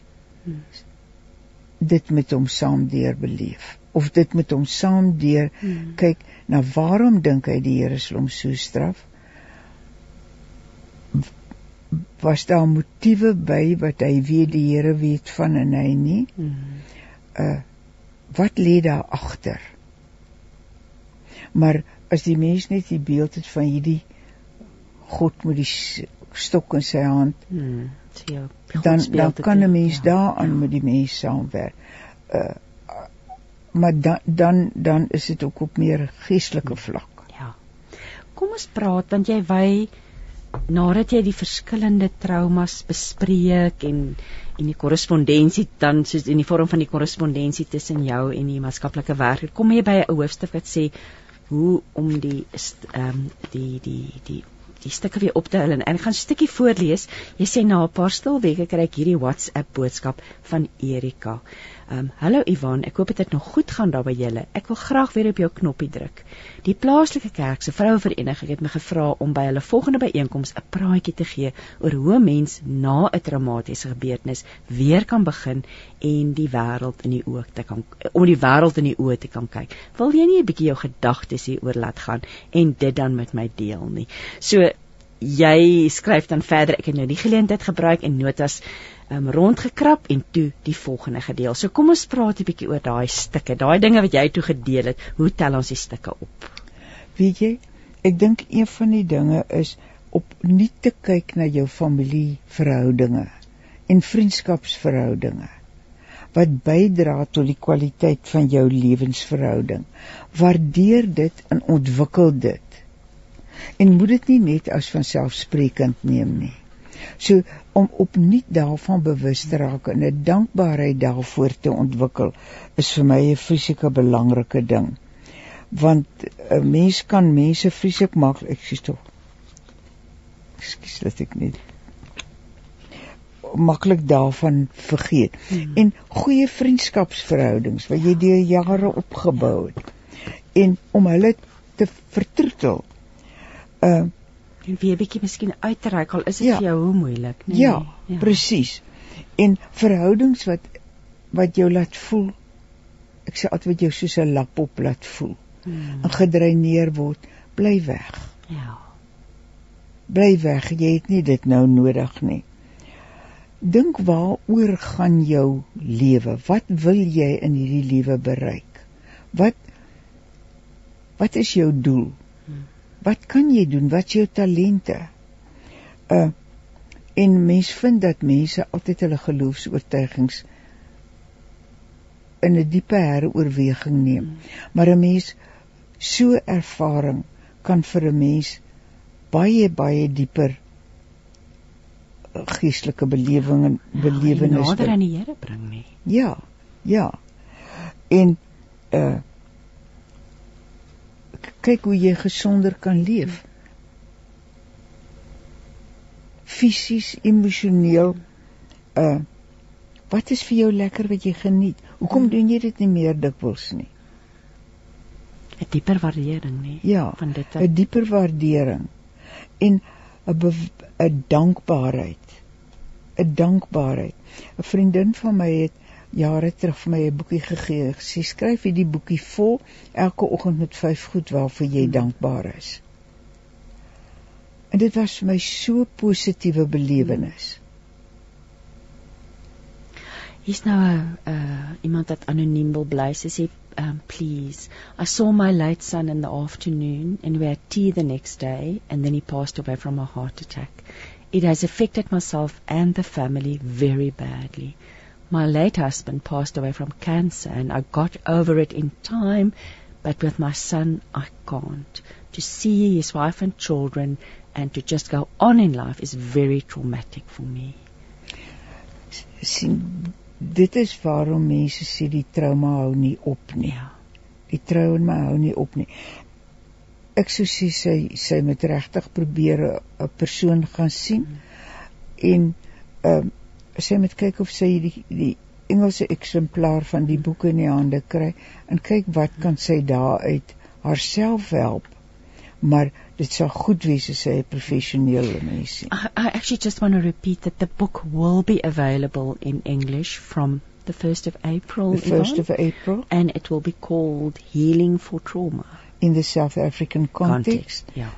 dit met hom saam deur beleef of dit met hom saam deur hmm. kyk na waarom dink hy die Here sal hom so straf was daar motiewe by wat hy weet die Here weet van en hy nie. Mm. Uh wat lê daar agter? Maar as die mens net die beeld het van hierdie God met die stok in sy hand, mm. ja, dan dan kan 'n mens ja, daaraan ja. met die mens saamwerk. Uh maar dan dan dan is dit ook op meer geestelike vlak. Ja. Kom ons praat want jy wy nadat jy die verskillende traumas bespreek en en die korrespondensie dan soos in die vorm van die korrespondensie tussen jou en die maatskaplike werker kom jy by 'n hoofstuk wat sê hoe om die ehm um, die die die die stukke weer op te hul en ek gaan 'n stukkie voorlees. Jy sê na 'n paar stil weke kry ek hierdie WhatsApp boodskap van Erika. Ehm um, hallo Ivan, ek hoop dit het nog goed gaan daar by julle. Ek wil graag weer op jou knoppie druk. Die plaaslike kerk se vrouevereniging het my gevra om by hulle volgende byeenkoms 'n praatjie te gee oor hoe 'n mens na 'n traumatiese gebeurtenis weer kan begin en die wêreld in die oë te kan om die wêreld in die oë te kan kyk. Wil jy nie 'n bietjie jou gedagtes hieroor laat gaan en dit dan met my deel nie? So jy skryf dan verder ek het nou die geleentheid gebruik en notas um, rondgekrap en toe die volgende gedeel. So kom ons praat 'n bietjie oor daai stukke, daai dinge wat jy toe gedeel het. Hoe tel ons die stukke op? Weet jy, ek dink een van die dinge is op nie te kyk na jou familieverhoudinge en vriendskapsverhoudinge wat bydra tot die kwaliteit van jou lewensverhouding. Waardeer dit en ontwikkel dit. En moet dit nie net as vanselfsprekend neem nie. So om opnuut daarvan bewus te raak en 'n dankbaarheid daarvoor te ontwikkel is vir my 'n fisieke belangrike ding. Want 'n mens kan mense fisiek maak, ek sê tog. Ekskuus dat ek nie maklik daarvan vergeet. Hmm. En goeie vriendskapsverhoudings wat jy deur jare opgebou het en om hulle te vertroetel. Uh en weer bietjie miskien uitreik al is dit ja. vir jou hoe moeilik, nee. Ja, ja. presies. En verhoudings wat wat jou laat voel ek sê altyd jou soos 'n lap op laat voel. Hmm. En gedreineer word, bly weg. Ja. Bly weg, jy het nie dit nou nodig nie. Dink waaroor gaan jou lewe? Wat wil jy in hierdie lewe bereik? Wat wat is jou doel? Wat kan jy doen? Wat is jou talente? Uh en mens vind dat mense altyd hulle geloofs-oortuigings in 'n diepe heroorweging neem. Maar 'n mens so ervaring kan vir 'n mens baie baie dieper geestelike belewing en ja, belewenis nader aan die Here bring nie. Ja. Ja. En uh kyk hoe jy gesonder kan leef. Fisies, emosioneel. Uh wat is vir jou lekker wat jy geniet? Hoekom doen jy dit nie meer dikwels nie? 'n dieper waardering nê Ja, van dit. 'n dieper waardering en 'n 'n dankbaarheid. 'n Dankbaarheid. 'n Vriendin van my het jare terug vir my 'n boekie gegee. Sy skryf hierdie boekie vol elke oggend met vyf goed waarvoor jy dankbaar is. En dit was vir my so positiewe belewenis. Hier's nou 'n uh, iemand wat anoniem wil bly. Sy sê um, please. I saw my late son in the afternoon and we had tea the next day and then he passed away from a heart attack. It has affected myself and the family very badly. My late husband passed away from cancer and I got over it in time, but with my son I can't. To see his wife and children and to just go on in life is very traumatic for me. sien dit is waarom mense sê die trauma hou nie op nie. Ja. Die trauma hou nie op nie. Ek sou sê sy sy moet regtig probeer 'n 'n persoon gaan sien en ehm sy moet kyk of sy die die Engelse eksemplaar van die boek in die hande kry en kyk wat kan sy daaruit haarself help. Maar dit sou goed wees as sy 'n professionele mens. I, I actually just want to repeat that the book will be available in English from the 1st of April. The 1st Yvonne, of April and it will be called Healing for Trauma. in the South African context. Yeah.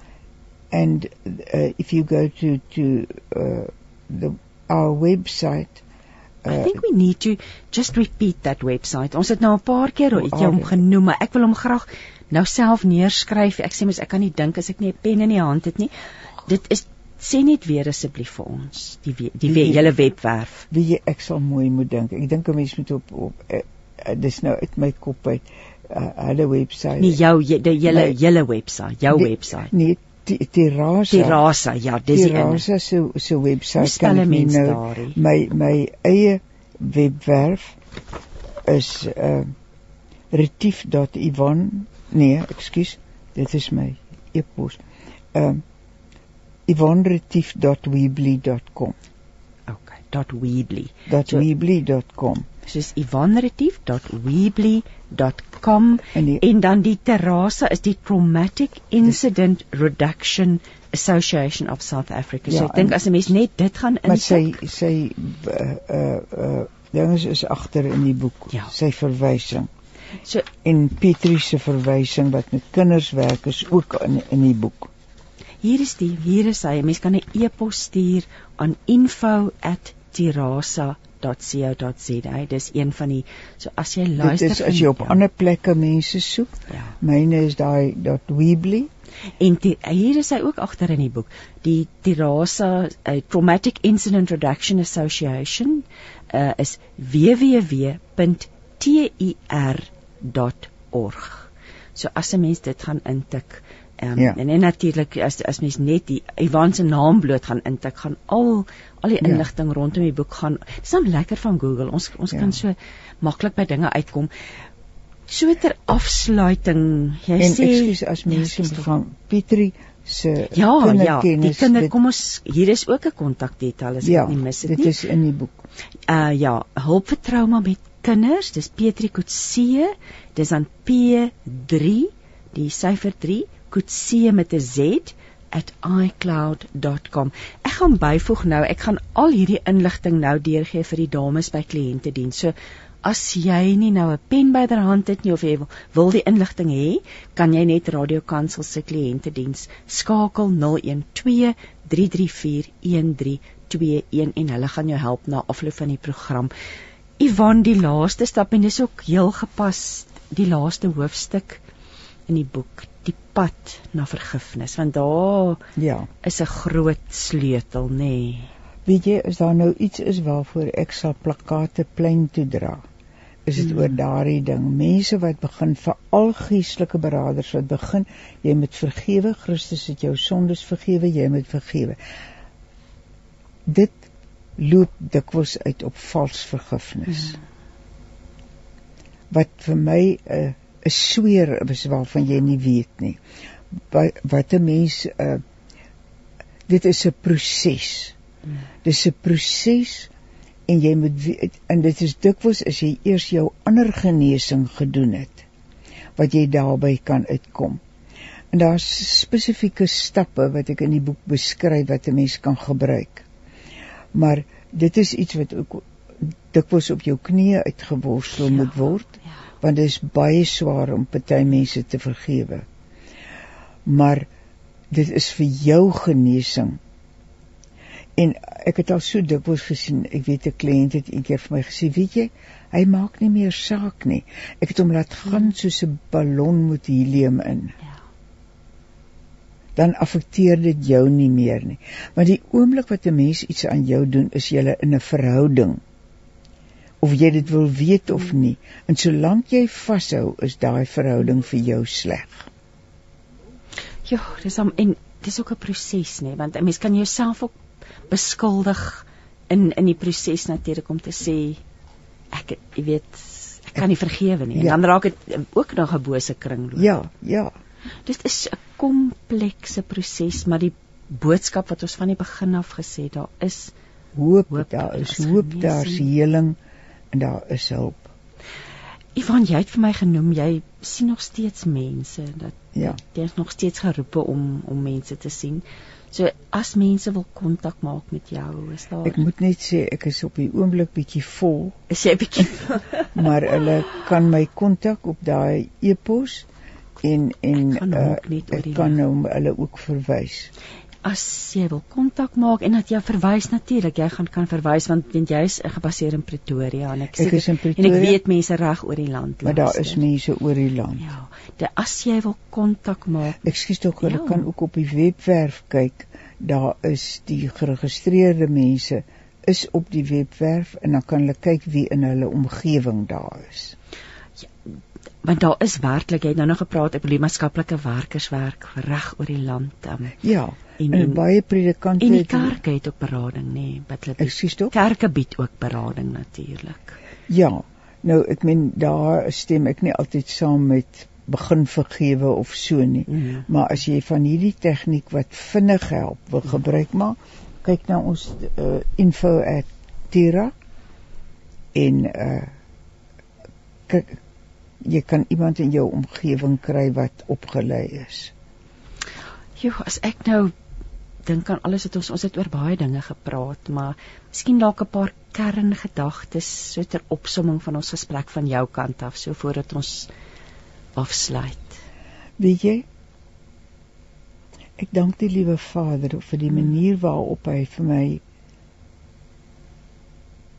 and uh, if you go to to uh, the our website I uh, think we need to just repeat that website. Ons het nou 'n paar keer het jy hom genoem, maar ek wil hom graag nou self neerskryf. Ek sê mos ek kan nie dink as ek nie 'n pen in die hand het nie. Dit is sê net weer asseblief vir ons die die we, Die- hele webwerf. wie jy ek sal mooi moet dink ek dink 'n mens moet op op uh, uh, dis nou uit my kop uit uh, hulle website Nie jou jy- die hele Nee. hele webwerf, jou Die- webwerf. nee Tirasa Tirasa, ja, dis die ene. Tirasa se se Hoe website spel kan ek nou daarie? my my eie webwerf is uh retief.ivan nee ekskuus dit is my e-pos um ivanretief.weebly.com Okay, .weebly. So- weebly.com Soos ivanretief.weebly.com en die en dan die Terrasa is die Traumatic Incident Reduction Association of South Africa. So Ja, ek dink as 'n mens net dit gaan maar sy intik, sy uh uh, uh dinges is agter in die boek Ja. sy verwysing so en Petrie se verwysing wat met kinders werk is ook in in die boek hier is die hier is hy. Mens kan 'n e-pos stuur aan info@tirasa.co.za. Dis een van die so as jy luister dit is as jy op ja. ander plekke mense soek ja. myne is daai .weebly En die, hier is hy ook agter in die boek. Die Tirasa uh, Traumatic Incident Reduction Association uh, is www.tir.org. So as 'n mens dit gaan intik Um, Ja. En, en natuurlik as as mens net die Ivan se naam bloot gaan intik, gaan al al die Ja. inligting rondom die boek gaan. Dis dan lekker van Google. Ons ons Ja. kan so maklik by dinge uitkom. So ter afsluiting, jy en sê ekskuus as Ja, mense tog. gaan Petrie se Ja, ja, die kinder dit- kom ons hier is ook 'n kontakdetail as ja ek nie mis dit dit nie. is in die boek Uh ja, hulp vir trauma met kinders, dis Petri Kutse, dis aan P3, die syfer 3, Kutse met 'n Z icloud.com. Ek gaan byvoeg nou, ek gaan al hierdie inligting nou deurgee vir die dames by kliëntediens. So as jy nie nou 'n pen byderhand het nie of jy wil, wil die inligting hê, kan jy net Radio Kansel se kliëntediens skakel 012 334 1321 en hulle gaan jou help na afloop van die program. Ivan, die laaste stap en dis ook heel gepas die laaste hoofstuk in die boek, die pad na vergifnis, want daar ja is 'n groot sleutel, nê. Nee. weet jy as daar nou iets is waarvoor ek sal plakkate plein toe dra is dit Hmm. oor daardie ding mense wat begin veral geestelike beraders wat begin jy moet vergewe Christus het jou sondes vergewe jy moet vergewe dit loop dikwels uit op vals vergifnis Hmm. wat vir my 'n uh, 'n sweer is waarvan jy nie weet nie wat wat 'n mens uh, dit is 'n proses dis 'n proses en jy moet weet en dit is dikwels as jy eers jou ander genesing gedoen het wat jy daarby kan uitkom. En daar's spesifieke stappe wat ek in die boek beskryf wat 'n mens kan gebruik. Maar dit is iets wat ook dikwels op jou knieë uitgeworstel ja, moet word ja. Want dit is baie swaar om party mense te vergewe. Maar dit is vir jou genesing. En ek het al so dikwels gesien, ek weet 'n kliënt het eendag vir my gesê, weet jy, hy maak nie meer saak nie. Ek het hom laat gaan soos 'n ballon met helium in. Ja dan affekteer dit jou nie meer nie. Want die oomblik wat 'n mens iets aan jou doen, is jy in 'n verhouding. Of jy dit wil weet of nie. En solank jy vashou, is daai verhouding vir jou sleg. Ja, dis om en dis ook 'n proses nê, want 'n mens kan jouself ook beskuldig in in die proses natuurlik om te sê ek jy weet ek kan nie vergewe nie. En ja. dan raak dit ook nog 'n bose kringloop. Ja, ja. Dit is 'n komplekse proses, maar die boodskap wat ons van die begin af gesê daar is hoop, hoop daar is hoop, daar's heling en daar is hulp. Ivan, jy het vir my genoem jy sien nog steeds mense dat ja, is nog steeds geroepe om om mense te sien. So as mense wil kontak maak met jou, is daar Ek moet net sê ek is op die oomblik bietjie vol. Is jy bietjie maar hulle kan my kontak op daai e-pos en en ek, uh, ek kan nou hulle ook verwys. As jy wil kontak maak en dat jy verwys natuurlik, jy gaan kan verwys want want jy's gebaseer in Pretoria en ek, ek is in Pretoria. En ek weet mense reg oor die land. Maar daar is mense oor die land. Ja. De, as jy wil kontak maak. Ekskuus tog, hulle ja. kan ook op die webwerf kyk. Daar is die geregistreerde mense is op die webwerf en dan kan hulle kyk wie in hulle omgewing daar is want daar is werklik jy het nou nog gepraat oor die maatskaplike werkerswerk reg oor die land um, ja en, en, en baie predikante en die kerke het ook berading nê nee, wat hulle Excuse toch? kerke bied ook berading natuurlik ja nou ek meen daar stem ek nie altyd saam met begin vergewe of so nie mm. maar as jy van hierdie tegniek wat vinnig help wil gebruik maak kyk na ons uh, info at tira en uh, kyk jy kan iemand in jou omgewing kry wat opgelei is. Jo, as ek nou dink aan alles wat ons ons het oor baie dinge gepraat, maar miskien dalk 'n paar kerngedagtes so ter opsomming van ons gesprek van jou kant af, so voordat ons afsluit. Weet jy? Ek dank die liewe Vader vir die manier waarop hy vir my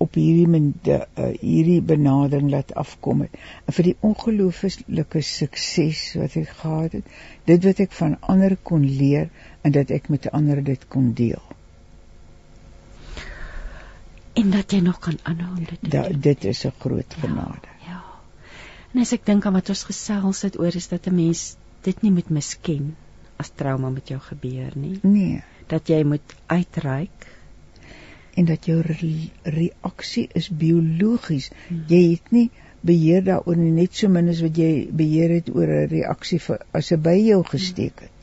op hierdie mende, uh, hierdie benadering laat afkom het en vir die ongelooflike sukses wat ek gehad het dit wat ek van ander kon leer en dat ek met ander dit kon deel. En dat jy nog kan aanhou om dit da, dit is 'n groot genade. ja, ja en as ek dink aan wat ons gesels het oor is dat 'n mens dit nie moet misken as trauma met jou gebeur nie. Nee. Dat jy moet uitreik. En dat jou re reaksie is biologies. Hmm. Jy het nie beheer daaroor net so min as wat jy beheer het oor 'n reaksie vir as 'n by jou gesteek het.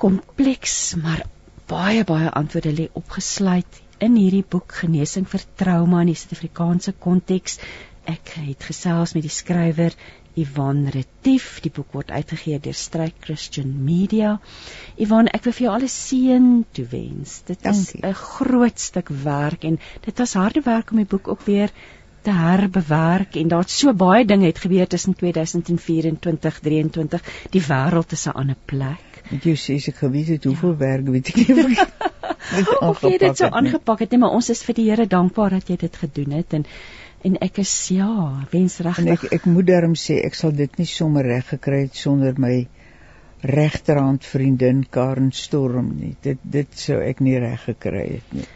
Kompleks, maar baie baie antwoorde lê opgesluit in hierdie boek Genesing vir Trauma in die Suid-Afrikaanse konteks. Ek het gesels met die skrywer Ivan Retief. Die boek word uitgegee deur Strike Christian Media. Ivan, ek wil vir jou alles seën toewens. Dit is 'n groot stuk werk en dit was harde werk om die boek ook weer te herbewerk en daar't so baie dinge het gebeur tussen 2004 en 2023. Die wêreld is 'n ander plek. Ek jy sê ek geweet het hoeveel ja. werk weet ek nie. Of jy dit so aangepak het nie, maar ons is vir die Here dankbaar dat jy dit gedoen het en en ek is ja, wens regtig. En ek ek moet daarom sê ek sal dit nie sommer reg gekry het sonder my regterhand vriendin Karen Storm nie. Dit dit sou ek nie reg gekry het nie.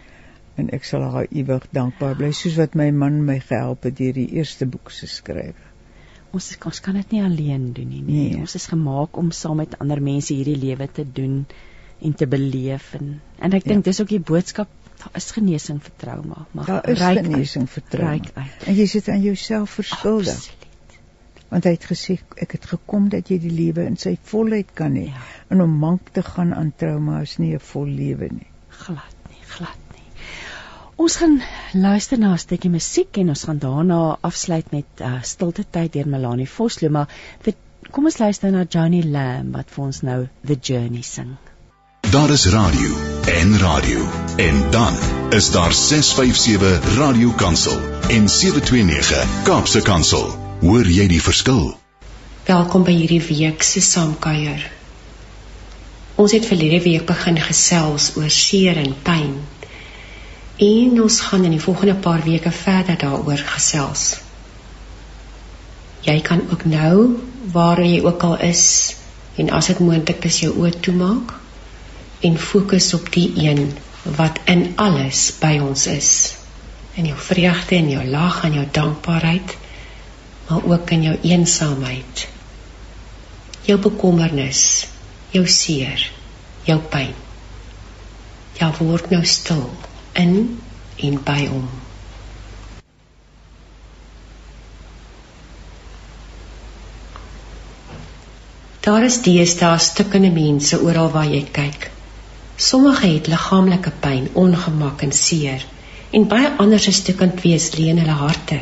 En ek sal haar ewig dankbaar bly soos wat my man my gehelp het deur die eerste boek se skryf. Ons ons kan dit nie alleen doen nie. nie. Nee. Ons is gemaak om saam met ander mense hierdie lewe te doen en te beleef en en ek ja. dink dis ook die boodskap daar is genesing vir trauma, maar daar is genesing vir trauma. En jy sit aan jouself verskuldig. Absoluut. Want hy het gesê ek het gekom dat jy die lewe in sy volheid kan hê. Ja. En om mank te gaan aan trauma is nie 'n vol lewe nie. Glad nie, glad. Ons gaan luister na 'n stukkie musiek en ons gaan daarna afsluit met uh, stilte tyd deur Melanie Vosloo, maar vir, kom ons luister na Johnny Lamb wat vir ons nou The Journey sing. Daar is radio en radio en dan is daar 657 Radio Kansel en 729 Kaapse Kansel. Hoor jy die verskil? Welkom by hierdie week se saamkuier. Ons het verlede week begin gesels oor seer en pyn En ons gaan in die volgende paar weke verder daaroor gesels. Jy kan ook nou waar jy ook al is en as dit moontlik is jou oë toemaak en fokus op die een wat in alles by ons is. In jou vreugde en jou lag en jou dankbaarheid, maar ook in jou eensaamheid. Jou bekommernis, jou seer, jou pyn. Ja, word nou stil in en by hom. Daar is deesdae stukkende mense oral waar jy kyk. Sommige het liggaamlike pyn, ongemak en seer, en baie ander se stukkend wees lê in hulle harte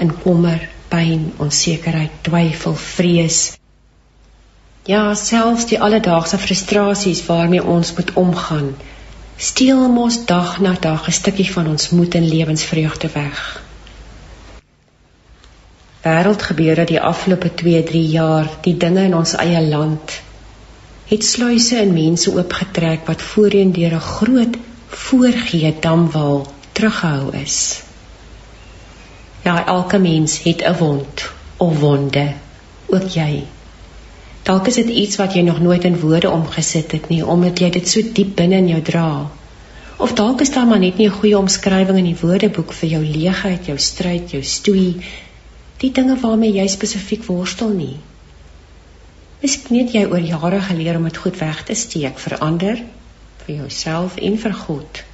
in kommer, pyn, onsekerheid, twyfel, vrees. Ja, selfs die alledaagse frustrasies waarmee ons moet omgaan steel mos dag na dag 'n stukkie van ons moed en lewensvreugde weg. Wêreldgebeure die afgelope 2-3 jaar, die dinge in ons eie land het sluise in mense oopgetrek wat voorheen deur 'n groot voorgee damwal teruggehou is. Ja, elke mens het 'n wond of wonde, ook jy. Dalk is dit iets wat jy nog nooit in woorde omgesit het nie omdat jy dit so diep binne in jou dra. Of dalk is daar maar net nie 'n goeie omskrywing in die woordeboek vir jou leegheid, jou stryd, jou stoei, die dinge waarmee jy spesifiek worstel nie. Miskien het jy oor jare geleer om dit goed weg te steek vir ander, vir jouself en vir God.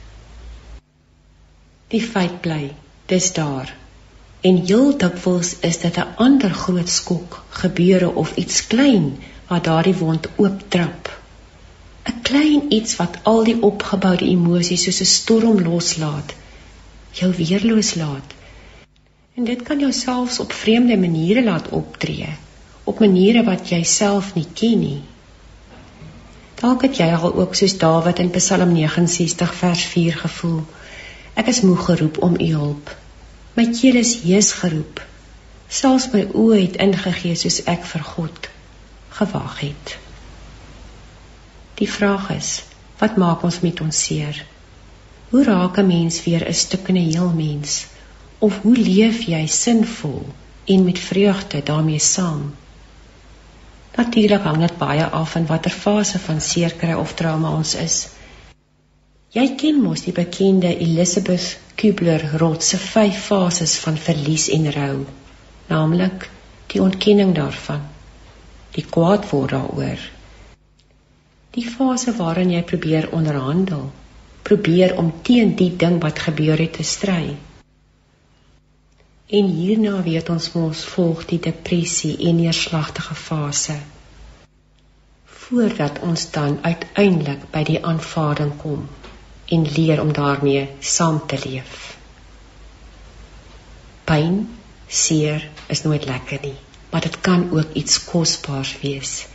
Die feit bly, dis daar En heel dikwels is dit 'n ander groot skok, gebeure of iets klein wat daardie wond ooptrap. 'n Klein iets wat al die opgeboude emosies soos 'n storm loslaat, jou weerloos laat. En dit kan jou selfs op vreemde maniere laat optree, op maniere wat jy self nie ken nie. Dalk het jy al ook soos Dawid in Psalm 69 vers 4 gevoel. Ek is moeg geroep om u hulp. My keel is hees geroep. Selfs my oë het ingegee soos ek vir God gewag het. Die vraag is, wat maak ons met ons seer? Hoe raak 'n mens weer 'n stukkende heel mens? Of hoe leef jy sinvol en met vreugde daarmee saam? Natuurlik hang dit baie af van watter fase van seer kry of trauma ons is. Jy ken mos die bekende Elizabeth Kubler-Ross se vyf fases van verlies en rou, naamlik die ontkenning daarvan, die kwaad word daaroor, die fase waarin jy probeer onderhandel, probeer om teen die ding wat gebeur het te stry. En hierna weet ons mos volg die depressie en neerslagtige fase voordat ons dan uiteindelik by die aanvaarding kom en leer om daarmee saam te leef. Pyn, seer is nooit lekker nie, maar dit kan ook iets kosbaars wees.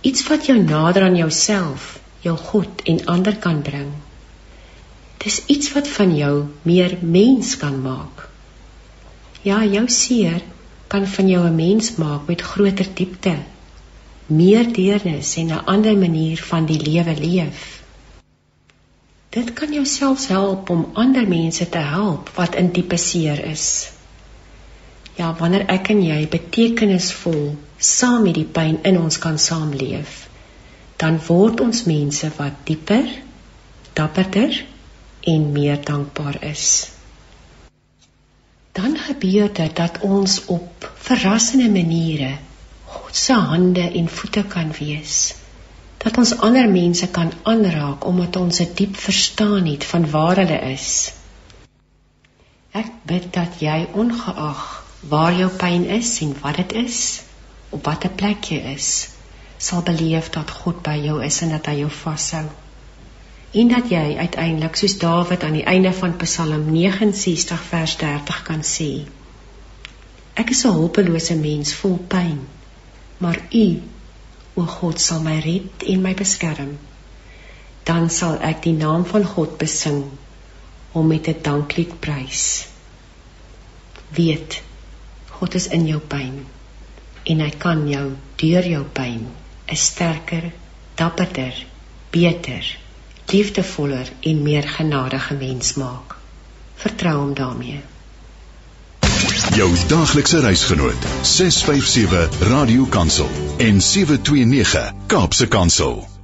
Iets wat jou nader aan jouself, jou God en ander kan bring. Dis iets wat van jou meer mens kan maak. Ja, jou seer kan van jou 'n mens maak met groter diepte, meer deernis en 'n ander manier van die lewe leef. Dit kan jou selfs help om ander mense te help wat in diepe seer is. Ja, wanneer ek en jy betekenisvol saam met die pyn in ons kan saamleef, dan word ons mense wat dieper, dapperder en meer dankbaar is. Dan gebeur dit dat ons op verrassende maniere God se hande en voete kan wees dat ons ander mense kan aanraak omdat ons 'n diep verstaan het van waar hulle is. Ek bid dat jy ongeag waar jou pyn is en wat dit is, op watter plek jy is, sal beleef dat God by jou is en dat hy jou vashou. en dat jy uiteindelik soos Dawid aan die einde van Psalm 69 vers 30 kan sê Ek is 'n hulpelose mens vol pyn maar U o God sal my red en my beskerm dan sal ek die naam van God besing hom met 'n danklied prys weet God is in jou pyn en hy kan jou deur jou pyn 'n sterker dapperder beter liefdevoller en meer genadige mens maak. Vertrou hom daarmee. Jou daglikse reisgenoot 657 Radio Kansel en 729 Kaapse Kansel